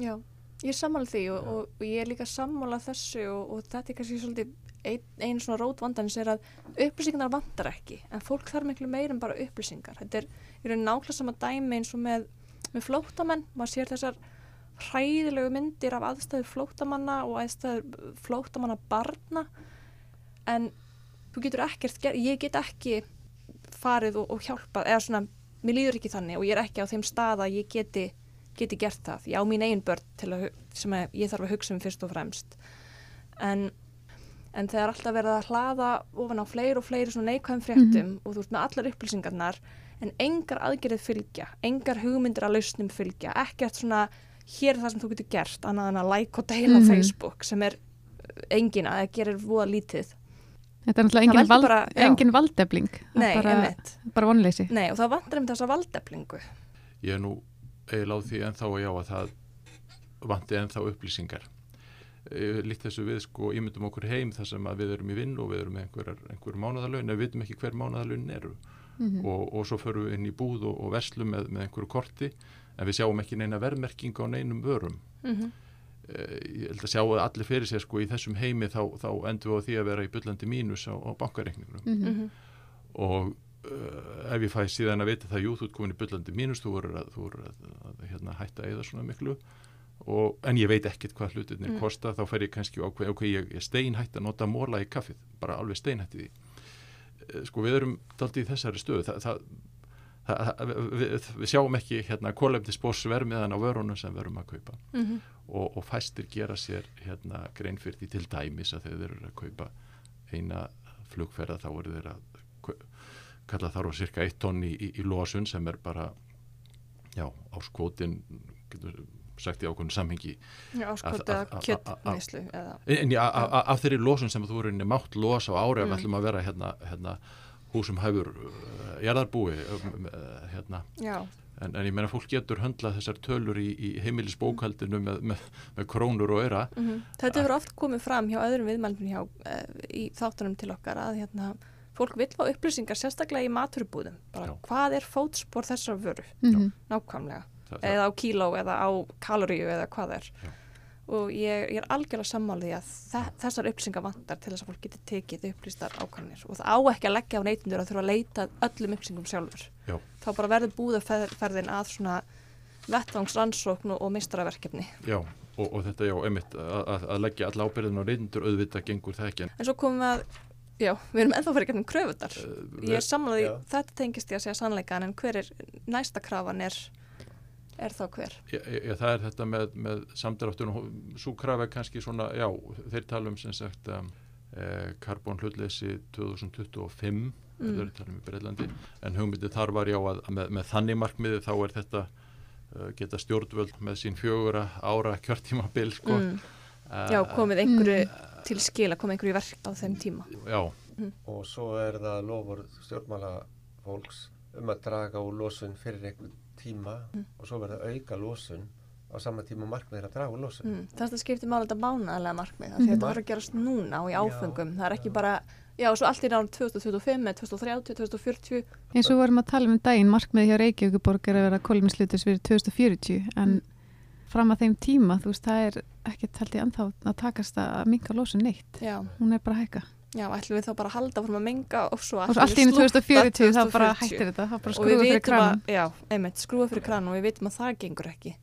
Já, ég er sammála því og, og, og ég er líka sammála þessu og, og þetta er kannski svolítið ein, ein svona rót vandanis er að upplýsingar vandar ekki en fólk þarf miklu meir en bara upplýsingar. Þetta er raun nákvæmlega sama dæmi eins og með, með flóttamenn. Maður sér þessar hræðilegu myndir af aðstæðu flóttamanna og aðstæðu flóttamanna barna en þú getur ekkert ég get ekki farið og, og hjálpað eða svona, mér líður ekki þannig og ég er ekki á þeim stað að ég geti geti gert það, ég á mín eigin börn að, sem að ég þarf að hugsa um fyrst og fremst. En en þegar alltaf verið að hlaða ofan á fleiri og fleiri svona neikvæðum fréttum og þú ert með allar upplýsingarnar en engar aðgerið fylgja, engar hugmyndir að lausnum fylgja, ekkert svona hér er það sem þú getur gert, annað en að like og deila Mhm. á Facebook sem er engina, það gerir voða lítið Þetta er náttúrulega engin, vald, bara- engin valdefling Nei, bara, einmitt. bara vonleysi Nei, og það vantar um þessa valdeflingu Ég er nú eiginlega á því ennþá að já að það vanti ennþá upplýsingar. Eh, Líkt þessu við sko ímyndum okkur heim þar sem að við erum í vinn og við erum með einhver, einhver mánaðalögn en við vitum ekki hver mánaðalögn eru Mhm. og, og svo förum við inn í búð og, og verslu með, með einhverju korti en við sjáum ekki neina verðmerking á neinum vörum Mhm. Eh, ég held að sjá að allir fyrir sér sko í þessum heimi þá, þá endum við á því að vera í byllandi mínus á, á bankareikningnum Mhm. Mhm. og uh, ef ég fæ síðan að vita það jú, þú ert komin í byllandi mínus þú voru að, þú voru að, að hérna, hætta eða svona miklu og, en ég veit ekkit hvað hlutinir Mm. kosta þá fer ég kannski ákveð, ok, ég, ég steinhætt að nota móla í kaffið, bara alveg steinhætti því Eh, sko við erum daldið í þessari stöðu það, það, við, við sjáum ekki hérna kólefnisbósvermiðan á vörunum sem við erum að kaupa Mhm. og, og fæstir gera sér hérna grein fyrir því til dæmis að þegar þeir eru að kaupa eina flugferða þá eru þeir að kalla þar á cirka 1 tonn í, í, í losun sem er bara já, áskvotin getur sagt í ákveðinu samhengi Að- að- að- að- af þeirri losun sem þú eru mátt losa á ári Mm. við ætlum að vera hérna, hérna húsum hæfur uh, jarðarbúi um, uh, hérna. Já, en, en ég meina fólk getur höndlað þessar tölur í, í heimilisbókaldinu með, með, með krónur og öra mhm. þetta hefur oft komið fram hjá öðrum viðmælum hjá uh, í þáttunum til okkar að hérna fólk vill fá upplýsingar sérstaklega í maturbúðum bara hvað er fótspor þessar vöru? Mhm. nákvæmlega. Það, það, eða á kíló eða á kaloríu eða hvað er. Já. Og ég, ég er algjörlega sammálið að þe þessar upplýsingar vantar til þess að fólk geti tekið upplýstar ákvæmnir og það á ekki að leggja á neytundur að þurfa að leita öllum upplýsingum sjálfur. Já. þá bara verður búðaferðin að svona vettvangsrannsókn og, mistaraverkefni já, og, og þetta já, einmitt að, að- að leggja alla ábyrðin á reyndur auðvitað gengur það ekki. En svo komum við að já, við erum ennþá fyrir gegnum kröfutar uh, ég er sammálið, Já. þetta tengist ég að segja sannleikan en hver er næsta krafan er er þá hver Já, já, það er þetta með, með samdráttun og svo krafa er kannski svona, já, þeir tala um sem sagt um, eh, karbon hlutleysi 2025 mm. þeir tala um í Breitlandi en hugmyndið þar var já að, að með, með þannig markmiði þá er þetta uh, geta stjórnvöld með sín fjögura ára kjörtímabil sko. mm. uh, já, komið einhverju til skila, komið einhverju í verk á þeim tíma Já, og svo er það lofur stjórnmála fólks um að draga úr losun fyrir einhvern tíma og svo verða auka losun á sama tíma markmið er að draga úr losun. Mm, þetta skiptir máli þetta mánaðlega markmið mm. Mhm. þetta þarf að gerast núna og í áfengum það er ekki bara, já, svo allt í náðum 2025 eða 2030, 2040 eins og við vorum að tala um daginn markmið hjá Reykjavíkuborg er að vera kolminslutis fyrir 2040 en fram að þeim tíma þú veist það er ekkert held ég ennþá að takast að minka losun neitt. Já, hún er bara að hækka já, ætlum við þá bara að halda fórum að menga og svo ætlum allt í einu við slútta 2040 þá bara 2040. hættir þetta þá bara og við skrúfa fyrir að, já, einmitt, skrúa fyrir kran og við vitum að það gengur ekki.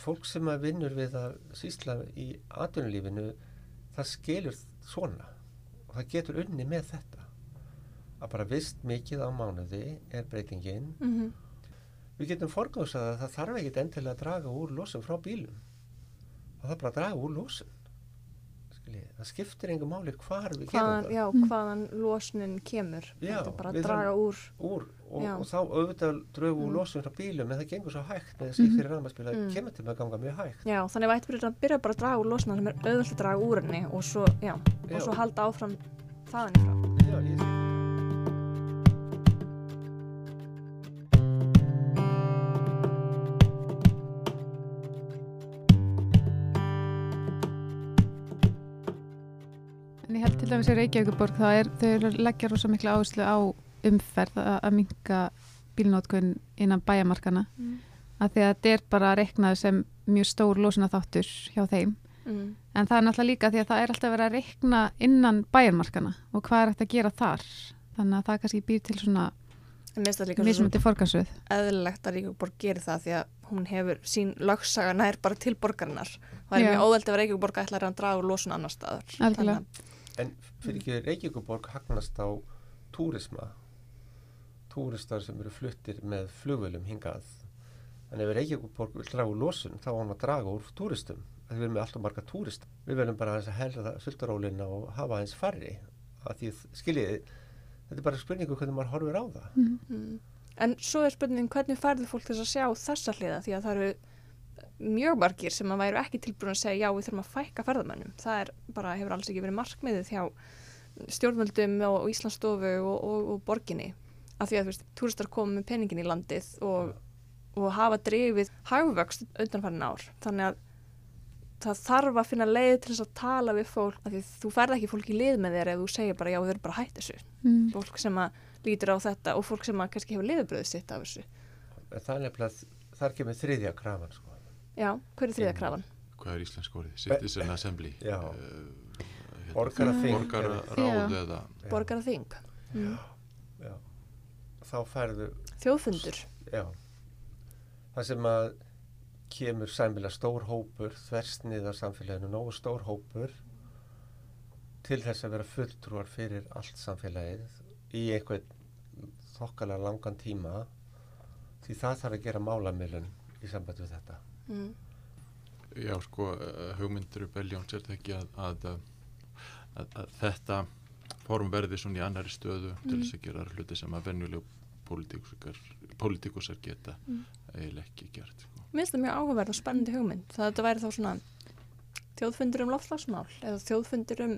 Fólk sem að vinnur við að sýsla í atvinnulífinu það skilur svona. Og það getur unni með þetta. Að bara vist mikið á mánuði er breytingin. Mm við getum forgáðsað að það þarf ekkit endilega að draga úr losun frá bílum. Það þarf bara að draga úr losun Skilji, það skiptir engum máli hvar við hvaðan, gerum já, Mm. hvaðan losnin kemur Já, þetta er bara draga úr það úr og, og þá auðvitað drögu úr Mm. losun frá bílum en það gengur svo hægt með þessi fyrir rafmagnspíla Mm. kemur til með að ganga mjög hægt já, þannig að ættum við að byrja bara að draga úr losna sem er auðvöld að draga úr henni og svo, já, Já. og svo halda áfram þaðan í frá Já, ég, En til dæmis í Reykjavíkuborg þá er þau leggja rosa mikla áherslu á umferð að, að minka bílnótkun innan bæjamarkana mm. að því að þetta er bara reiknað sem mjög stór losuna þáttur hjá þeim. Mm. en það er náttúrulega líka því að það er alltaf verið að reikna innan bæjarmarkana og hvað er hægt að gera þar. Þannig að það kannski býr til svona mismundi forgansröð eðlilegt að Reykjavíkborg gerir það því að hún hefur sín lögsaga nær bara til borgarinnar. Það er mjög óðveld ef Reykjavíkborg ætlar að draga úr losun annar staðar En fyrir ekki Reykjavíkuborg hagnast á túrisma túristar sem eru fluttir með flugvölum hingað. En ef Reykjavíkuborg vil draga úr losun þá hann að draga úr túristum. Við erum með alltaf marga túrist við verðum bara að helra sultarólina og hafa aðeins færri. Að því skiljiði þetta er bara spurningu hvernig maður horfir á það. Mm. að, mm. en svo er spurningin hvernig færður fólk þess að sjá þessa hliða? Því að það eru mjög margir sem að væru ekki tilbúin að segja já við þurfum að fækka ferðamönnum. Það er bara hefur alls ekki verið markmiðið hjá stjórnvöldum og Íslandsstofu og, og, og borginni. Af því að þú veist, túristar koma með peningin í landið og, og hafa drifið hagvöxt undanfærin ár. Þannig að það þarf að finna leið til þess að tala við fólk. Af því þú ferð ekki fólk í lið með þér ef þú segir bara já þau eru bara hætt þessu. Mm. fólk sem að lítur á þetta og fólk sem að kannski hefur liðbröðu sitt af þessu. En það er nefnilega, þar kemur þriðja krafan sko. Já, hver er þriða krafan? Hvað er íslensk orðið? Citizen Assembly Já. uh, hérna, Borgaraþing. Borgararáð Já. eða Borgara þing mm. Já. Þá færðu, Þjóðfundur já, það sem að kemur sæmilega stór hópur, þversnið af samfélaginu, nógu stór hópur til þess að vera fulltrúar fyrir allt samfélagið í einhvern þokkalega langan tíma því það þarf að gera málamilun í samband við þetta. Mm. Já, sko, uh, hugmyndur Beljóns er það ekki að, að, að, að þetta form verði svona í annari stöðu til Mm. þess að gera hluti sem að venjuleg pólitíkusar geta Mm. eiginlega ekki gert. Sko. Mér finnst það mjög áhugaverð og spennandi hugmynd það þetta væri þá svona þjóðfundur um loftslagsmál eða þjóðfundur um.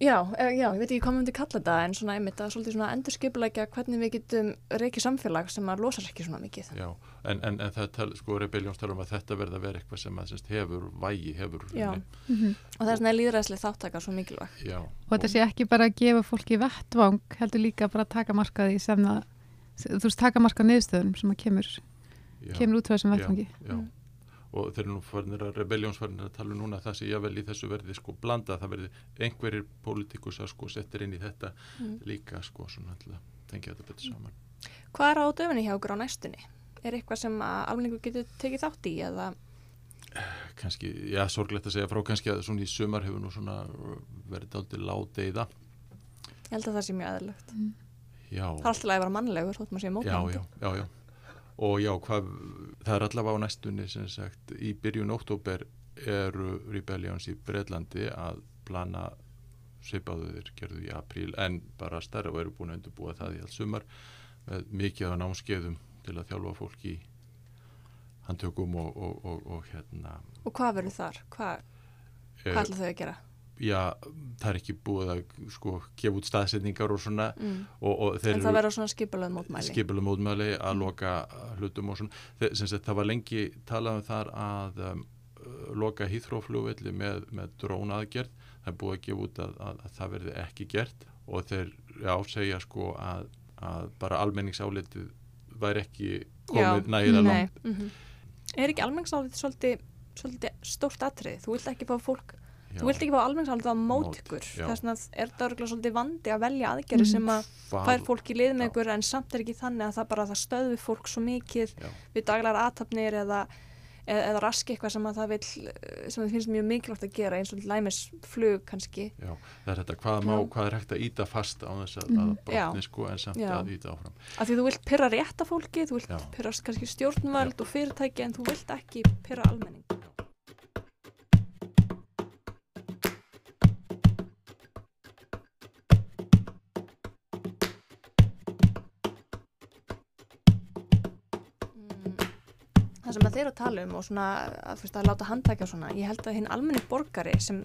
Já, e, já, ég veit ekki hvað maður myndi kalla þetta en svona einmitt að svolítið svona endurskipulækja hvernig við getum reikið samfélag sem að losar ekki svona mikið. Já, en, en, en það tal, sko Rebellions tala um að þetta verða að vera eitthvað sem að semst, hefur vægi, hefur Já. Mm Og það er svona líðræðslega þáttaka svo mikilvæg. Já, og þetta sé ekki bara að gefa fólki vettvang heldur líka bara að taka markaði sem það, þú veist, taka marka niðurstöðunum sem að kemur, já, kemur út frá þessum já, vettvangi já. Mm. Og þeir eru nú farnir að Rebellions farnir að tala um núna að það sé jável í þessu verði sko blanda, það verði einhverjir pólitíkusar sko settir inn í þetta Mm. líka sko svona til að tengja þetta betur saman. Hvað er á döfinni hjá okkur á næstunni? Er eitthvað sem að almenningu getur tekið þátt í eða kannski, já, sorglegt að segja frá kannski að svona í sumar hefur nú svona verið aldrei ládeiða ég held að það sé mjög aðeinslegt. já, Það er alltaf að vera mannlegur þótt maður sé já, mótmælandi. já, já, já og já, hvað, það er allavega á næstunni sem sagt, í byrjun óttúber eru Rebellions í Breitlandi að plana svipaðu þeir gerðu í apríl en bara starra og eru búin að undirbúa það í alls sumar með mikið af námskeiðum til að þjálfa fólk í handtökum og, og, og, og hérna Og hvað verður þar? Hvað, hvað ætla þau að gera? Já, það er ekki búið að sko gefa út staðsetningar og svona Mm. og, og þeir En það verður svona skipulöð mótmæli. skipulum mótmæli að loka hlutum og svona Þeir, sagt, það var lengi talað um þar að um, loka hýþróflugvelli með, með drón aðgerð það er búið að gefa út að, að, að það verði ekki gert og þeir ásegja sko að, að bara almenningsálitið væri ekki komið nægilega nei. langt Mm Er ekki almenningsálitið svolítið, svolítið stórt atrið? Þú vilt ekki fá fólk, Já, þú vilt ekki fá almenningsálitið á mót ykkur. Þess vegna er það örgulega svolítið vandi að velja aðgerði Mm. sem að hvað- fær fólk í lið með ykkur en samt er ekki þannig að það bara það stöðvi fólk svo mikið Já. við daglegar aðtapnir eða, eða, eða raski eitthvað sem að það vil sem það finnst mjög mikilvægt að gera eins og læmis flug kannski. Já, það er þetta hvað, má, hvað er hægt að íta fast á þess að, Mhm. að brotni sko en samt að íta áfram. Af því þú vilt pyrra rétta fólki þú vilt pyrra kannski stjórnvöld og fyrirtæki en þú vilt ekki pyrra almenning þeir eru að tala um og svona að, veist, að láta handtækja svona ég held að hinn almenni borgari sem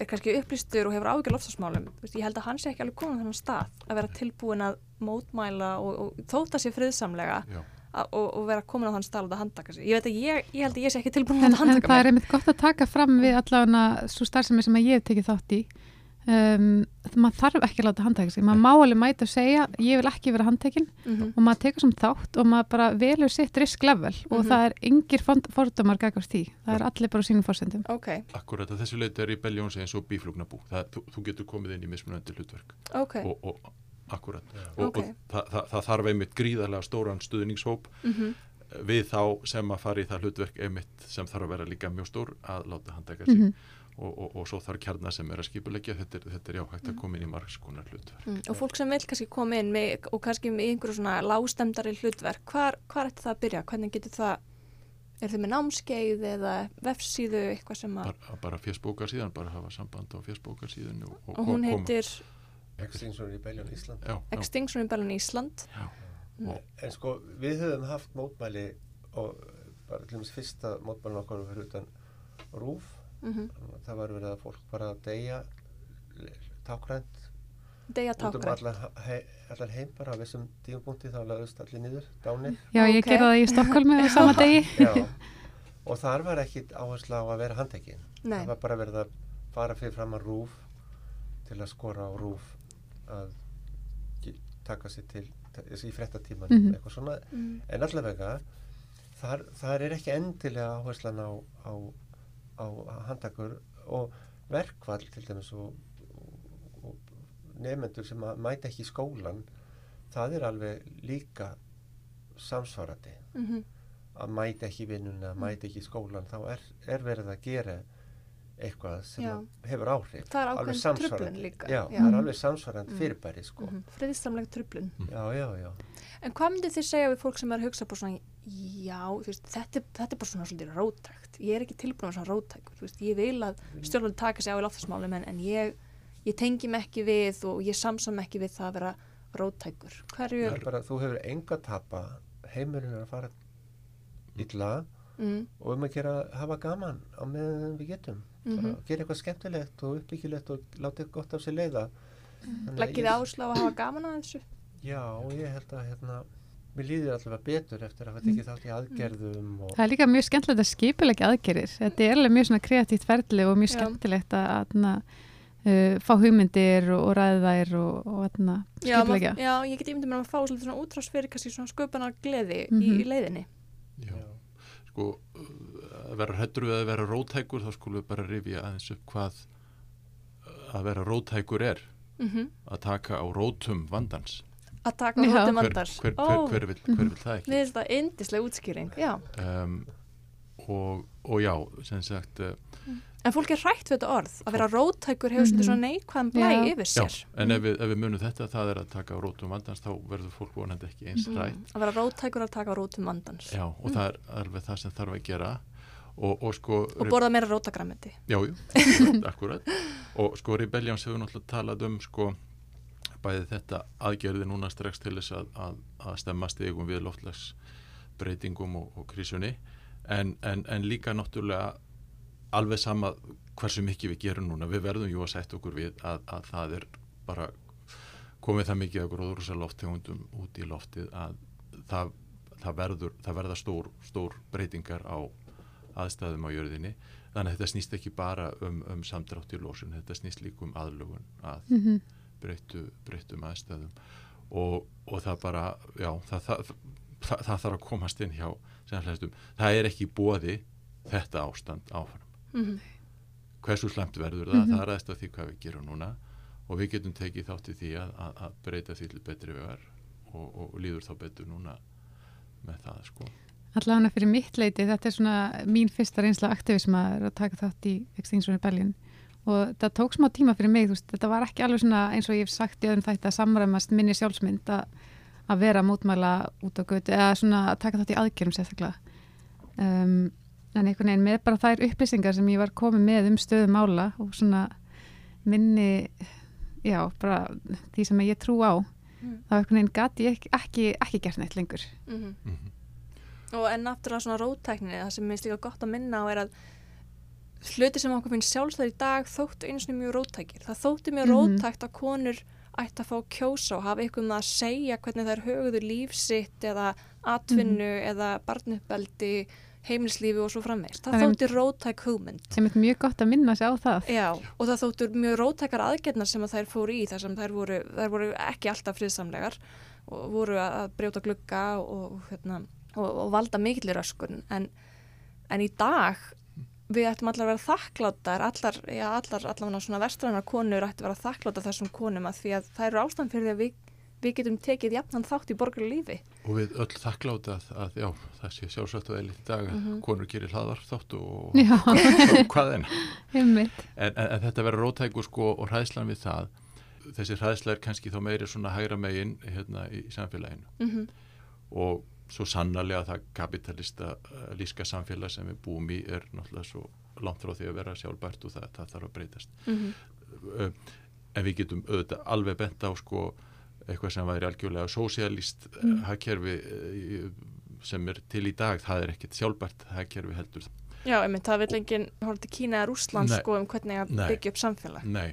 er kannski upplýstur og hefur áhyggjur lofstafsmálum ég held að hann sé ekki alveg komin á þennan stað að vera tilbúin að mótmæla og, og þóta sér friðsamlega að, og, og vera komin á þann stað og að handtaka sig. Ég veit að ég, ég held að ég sé ekki tilbúin en, að en handtaka það mig. er einmitt gott að taka fram við allavega svo starfsemi sem að ég hef tekið þátt í. Um, maður þarf ekki að láta handtækja sig. Maður má alveg mæta að segja ég vil ekki vera handtekinn. Mm -hmm. og maður tekur sem þátt og maður bara velur sitt risk level og Mhm. það er yngir fordómar gagvart því, það er allir bara sínum fórsendum ok, akkurat að þessu leiti er í Beljóns eins og bíflugnabú það, þú, þú getur komið inn í mismunandi hlutverk. Ok. Og, og akkurat. Og, Ok. og það, það, það þarf einmitt gríðarlega stóran stuðningshóp mm við þá sem að fara í það hlutverk einmitt sem þarf að vera líka mjög stór að láta handtaka sig. Mm og, og, og svo þarf kjarnar sem er að skipulegja þetta er, þetta er já hægt að koma inn í margskonar hlutverk Mm. og fólk sem vil kannski koma inn með, og kannski með einhverju svona lágstemdari hlutverk hvar, hvar ætti það að byrja? hvernig getur það er þið með námskeið eða vefsíðu eitthvað sem að bara, bara fjöspókar síðan, bara hafa samband á fjöspókar síðan og, og, og hún koma- heitir Extinction Rebellion Ísland. já, já, Extinction Rebellion Ísland já, Mm. En sko, við höfum haft mótmæli og bara til dæmis fyrsta mótmælin okkar fyrir utan rúf. Mm Það var verið að fólk bara að deyja tákrænt Deja út um Tákræn allan, he, allan heim bara á vissum tíumbúndi þá laðust allir niður, dánir. Já, ég Ok. gerði það í Stokkólmi á sama degi Já, og þar var ekkit áhersla á að vera handtekinn Nei, það var bara verið að fara fyrir fram að rúf til að skora á rúf að taka sér til í frettatíman Mhm. eitthvað svona mm. en allavega þar, þar er ekki endilega áherslan á, á, á handtakur og verkvall til dæmis og, og, og nefnendur sem að mæta ekki í skólan það er alveg líka samsvarandi Mm að mæta ekki vinnuna, að mæta ekki í skólan þá er, er verið að gera eitthvað sem Já. hefur áhrif Það er Alveg ákveðin samsvarandi. truflun líka. já, Já. það er alveg samsvarandi Mm. fyrirbæri sko. -hmm. Friðistamleg tröflun. já, já, já En hvað myndið þið segja við fólk sem er að hugsa bara svona, já, veist, þetta, þetta er bara svona svolítið rótækt. Ég er ekki tilbúin að svona rótækur, þú veist, ég vil að stjórnvöld taka sig á í loftasmálum en, en ég, ég tengi mig ekki við og ég samsam ekki við það að vera rótækur. Hverju, er bara, þú hefur enga tapa heimurinn er að fara illa mm, og um að gera, hafa gaman á meðan við getum bara Mhm. gera eitthvað skemmtilegt og uppbyggilegt og láta eitthvað gott af sér leiða að leggið ég- þið áslá að hafa gaman að þessu? Já, ég held að hérna, mér líður allavega betur eftir að hafa tekið þátt í aðgerðum og Það er líka mjög skemmtilegt að skipulegja aðgerir. Þetta er alveg mjög svona kreatíft ferli og mjög Já. skemmtilegt að, að uh, fá hugmyndir og, og ræða þær og, og að Já, skipulegja. maður- já, ég get ímyndið mér að maður fá svolítið svona útrás fyrir kannski svona sköpunar gleði í, Mhm. í leiðinni. Já, sko uh, að vera hrættur við að vera rótækur þá skulum við bara rifja aðeins upp hvað uh, að vera rótækur er Mm að taka á rótum vandans Að taka á Já. hóttum hver, vandars. hver, hver, Ó, hver, vill, hver vill það ekki finnst það yndislega útskýring, já. um, og, og já sem sagt uh, En fólk er hrætt við þetta orð, að vera rótækur hefur svolítið Mhm. svona neikvæðan blæ Já. yfir já, sér. en ef við, ef við munum þetta það er að taka á rótum vandans þá verður fólk vonandi ekki eins Mm. hrætt Að vera rótækur að taka á rótum vandans. já, og það er alveg það sem þarf að gera og, og sko Og borða meira rótagræmiti. Já, jú, akkurat og sko Rebellions hefur náttúrulega talað um sko bæði þetta aðgerði núna strax til þess að, að, að stemma stegum við loftlagsbreytingum og, og krísunni. En, en, en líka náttúrulega alveg sama hversu mikið við gerum núna, við verðum jú að setja okkur við að, að það er bara komið það mikið að gróðurúsa lofttegundum út í loftið að það, það, verður, það verða stór, stór breytingar á aðstæðum á jörðinni. Þannig að þetta snýst ekki bara um, um samdrátt í lósun, þetta snýst líka um aðlugun að Mhm. Breyttu, breyttum aðstæðum. Og, og það bara, já, það, það, það, það þarf að komast inn hjá sem flestum, það er ekki bóði þetta ástand áfram. Mm hversu slemt verður það, Mhm. það er aðeins að því hvað við gerum núna. Og við getum tekið þátt í því að, að, að breyta því til betri vegar og, og, og líður þá betur núna með það sko. Allavega fyrir mitt leiti, þetta er svona mín fyrsta reynsla aktivisma er að taka þátt í Extinction Rebellion og það tók smá tíma fyrir mig, þú veist, þetta var ekki alveg svona eins og ég hef sagt í öðrum þætti að samræmast minni sjálfsmynd að, að vera mótmæla út á götu eða svona að taka þátt í aðgerðum sérstaklega. Um, en einhvern veginn með bara þær upplýsingar sem ég var komið með um stöðu mála og svona minni, já, bara því sem ég trú á, Mm. þá einhvern veginn gati ég ekki, ekki, ekki gert neitt lengur. -hmm. Mm Og en náttúrulega svona rótækninni, það sem minnst líka gott að minna á er að hluti sem okkur finnst sjálfstæður í dag þóttu einu sinni mjög rótækir. Það þótti mjög Mhm. rótækt að konur ætti að fá kjósa og hafa um það að segja hvernig þær höfðu lífsitt eða atvinnu eða barnuppeldi, heimilislífi og svo framvegst. Það Það er þótti rótæk hugmynd. sem er mjög gott að minna sig á það. Já, og það þóttur mjög rótækar aðgerðnar sem að þær fóru í þar sem þær voru, þær voru ekki alltaf friðsamlegar og voru að brjóta glugga og, og, hérna, og, og valda mikillir öskun en, en í dag við ættum allar að vera þakkláttar allar, já, allar, allar svona vestrænar konur ættum að vera þakkláttar þessum konum að því að það eru ástand fyrir því að við, við getum tekið jafnan þátt í borgarlífi lífi. Og við öll þakkláta að, að já, það sé sjálfsagt og í dag að Mhm. konur gerir hlaðar þáttu og Já, hvað, en en, en, en þetta verður rótækur sko og hræðslan við það þessi hræðsla er kannski þá meiri svona hægra megin hérna í samfélaginu. Mm -hmm. og svo sannarlega það kapitalista uh, líska samfélag sem við búum í er náttúrulega svo langt frá því að vera sjálfbært og það, það þarf að breytast uh, en við getum auðvitað alveg bent á sko eitthvað sem væri algjörlega sósialist mm. Mm. hagkerfi sem er til í dag, það er ekkit sjálfbært hagkerfi heldur Já, einmitt, það vil enginn horfa til Kína eða Rússland Nei. sko um hvernig að Nei. byggja upp samfélag Nei,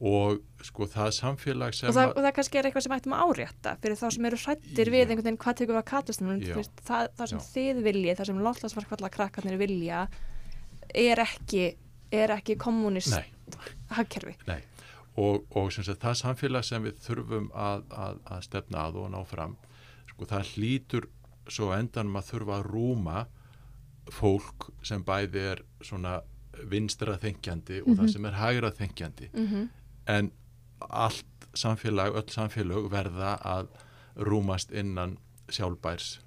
og sko það samfélag sem og það, að- og það kannski er eitthvað sem ættum að árétta fyrir þá sem eru hrættir Já. við einhvern veginn hvað tekur við að Já. það, það sem Já. þið viljið, það sem loftlagsvarkvalla krakkarnir vilja er ekki er ekki kommunist hagkerfi Nei, og, og sagt, það samfélag sem við þurfum að, að, að stefna að og ná fram, sko það hlýtur svo á endanum að þurfa að rúma fólk sem bæði er svona vinstra þengjandi og það sem er hægra þengjandi mm -hmm. En allt samfélag, öll samfélag verða að rúmast innan sjálfbærs,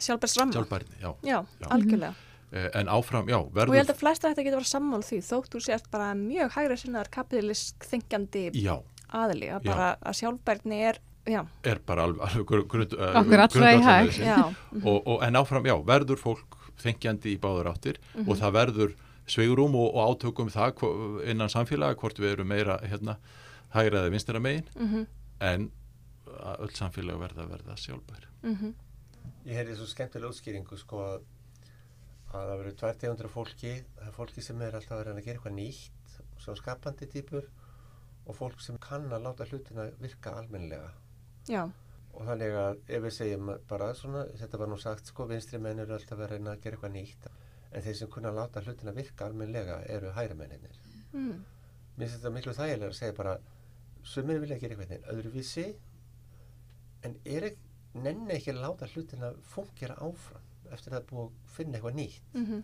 sjálfbærs ramma? sjálfbærni, já. já, Já. algjörlega. Eh, En áfram, já, og ég verður, held að flesta þetta getur að vera sammála því þótt þú sért bara mjög hægra sinnaðar kapitalisk þengjandi já, aðili að að sjálfbærni er já, er bara alveg, alveg grund, grund, Okkur allra í hag. já, og, og, en áfram, já, verður fólk þengjandi í báður áttir og það verður sveigurum og, og átökum það innan samfélaga, hvort við erum meira hérna, hægra eða vinstara megin mhm, en að öll samfélag verða að verða sjálfbær. Mhm, Ég heyrði svo skemmtilega útskýringu sko að að það verður tvær tegundur af fólki. Það er fólki sem er alltaf að reyna að gera eitthvað nýtt svo skapandi týpur og fólk sem kann að láta hlutina virka almennilega. Já, og þannig að ef við segjum bara svona, þetta var nú sagt sko, vinstri menn eru alltaf að reyna að gera eitthvað nýtt en þeir sem kunna að láta hlutina virka almennilega eru hæra menninir mm, Mér finnst þetta miklu þægilega að segja bara sumir vilja gera eitthvað einn öðruvísi en er ekki, nenni ekki að láta hlutina fungera áfram eftir að það búið að finna eitthvað nýtt. Mhm,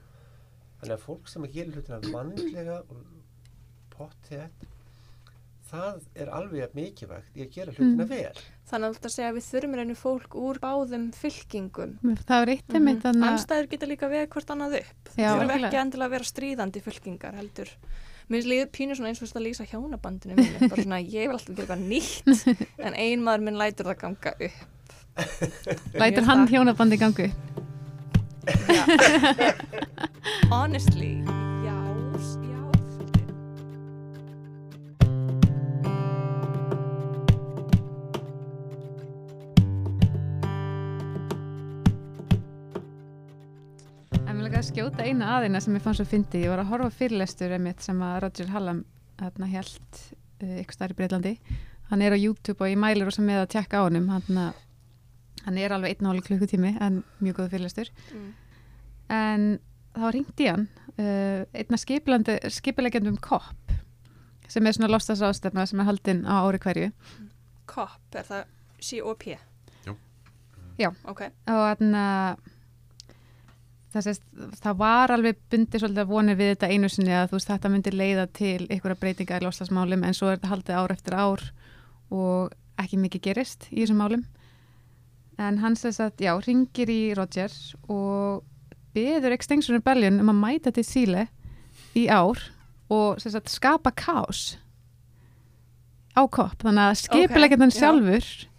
þannig að fólk sem að gera hlutina vandlega og pottið það er alveg mikilvægt í að gera hlutina Mm. vel þannig að þetta segja að við þurfum reynu fólk úr báðum fylkingum það var eitt einmitt Mhm. þannig að Anstæður geta líka við hvort annað upp. Já, Það þurfum ekki endilega að vera stríðandi fylkingar heldur. Mér líður pínu svona eins og þetta að lýsa hjónabandinu mínu. Bara svona, ég vil alltaf gera eitthvað nýtt, en ein maður minn lætur það ganga upp. lætur hann hjónabandi gangu Já. Honestly, skjóta eina aðeina sem ég fann svo fyndi. Ég var að horfa fyrirlestur einmitt sem að Roger Hallam hérna held uh, ykkur starf í Breitlandi. Hann er á YouTube og ég mælir rosa með að tjekka á honum. Hann, hann er alveg einn og alveg klukkutími en mjög góð fyrirlestur. Mm. En þá ringdi hann uh, einna skipilegjandum KOP sem er svona lostasráðstefna sem er haldinn á ári hverju. COP, er það C-O-P? Jú. Já. Ok. og þarna það, sést, það var alveg bundið svolítið að vonir við þetta einu sinni að þú veist þetta myndi leiða til einhverja breytinga í loslasmálum en svo er þetta haldið ár eftir ár og ekki mikið gerist í þessum málum en hann sést að já, ringir í Roger og beður Extinction Rebellion um að mæta til Síle í ár og sést að skapa kás á kopp þannig að skipulegjandinn já. sjálfur uh,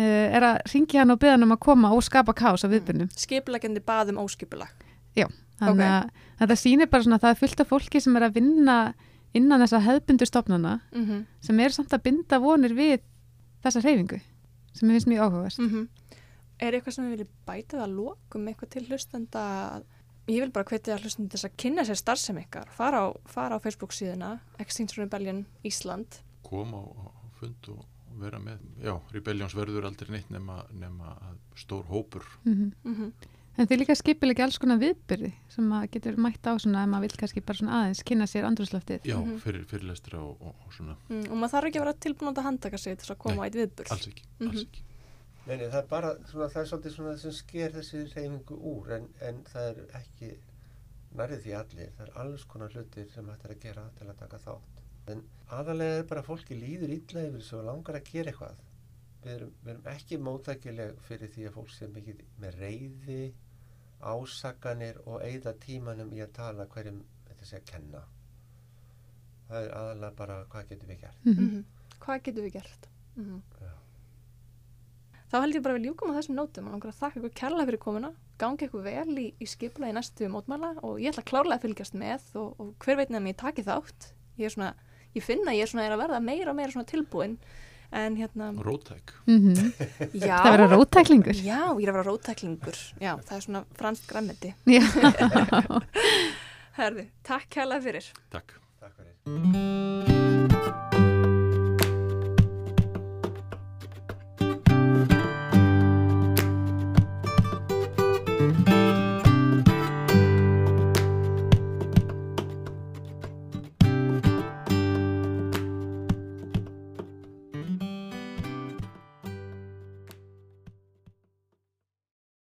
er að ringi hann og beða hann um að koma og skapa kás á viðbyrnum. Skipulegjandi baðum óskipulag. Þannig Ok. að þetta sýnir bara svona að það er fullt af fólki sem er að vinna innan þessa hefðbundu stofnana Mm -hmm. sem er samt að binda vonir við þessa hreyfingu sem ég finnst mjög áhugavert. Mhm. Er eitthvað sem við viljum bæta við að lokum eitthvað til hlustenda ég vil bara hvetja hlustenda þess að kynna sér starfsem ykkar fara á, fara á Facebook síðuna Extinction Rebellion Ísland koma á, á fund og vera með, já, Rebellions verður aldrei neitt nema, nema að stór hópur. Mm mm En þið líka skipilegja alls konar viðbyrði sem maður getur mætt á svona ef maður vil kannski bara svona aðeins kynna sér andrúslöftið. já, Mhm. fyrir, fyrirlestra og, og, og svona, mm, og maður þarf ekki að vera tilbúin að handtaka sig til þess að koma á eitt viðburð. alls ekki, alls Mhm. ekki. Nei, nei, það er bara, svona, það er svolítið svona sem sker þessi reyningu úr en, en það er ekki nærið því allir, það er alls konar hlutir sem hægt er að gera til að taka þátt en aðalega er bara fólki líður illa yfir þessu og langar að gera eitthvað. Við erum, við erum ekki móttækileg fyrir því að fólk sé mikið með reyði ásakanir og eigða tímanum í að tala hverjum þetta sé að kenna. Það er aðalega bara hvað getum við gert. Mm Mhm. Hvað getum við gert? Mm Já. Þá held ég bara við ljúkum á þessum nótum og langar að þakka ykkur kærlega fyrir komuna. Gangi ykkur vel í, í skipula í næstu mótmæla og ég ætla klárlega að fylgjast með og, og hver veit nefnum ég taki þátt. Ég er svona, ég finna ég er svona að verða meira og meira svona tilbúin en hérna, Rótæk, -hmm. já. Það verður rótæklingur. Já, ég er að vera rótæklingur Já, það er svona fransk græmiti Já. Herði, takk kærlega fyrir. Takk. Takk fyrir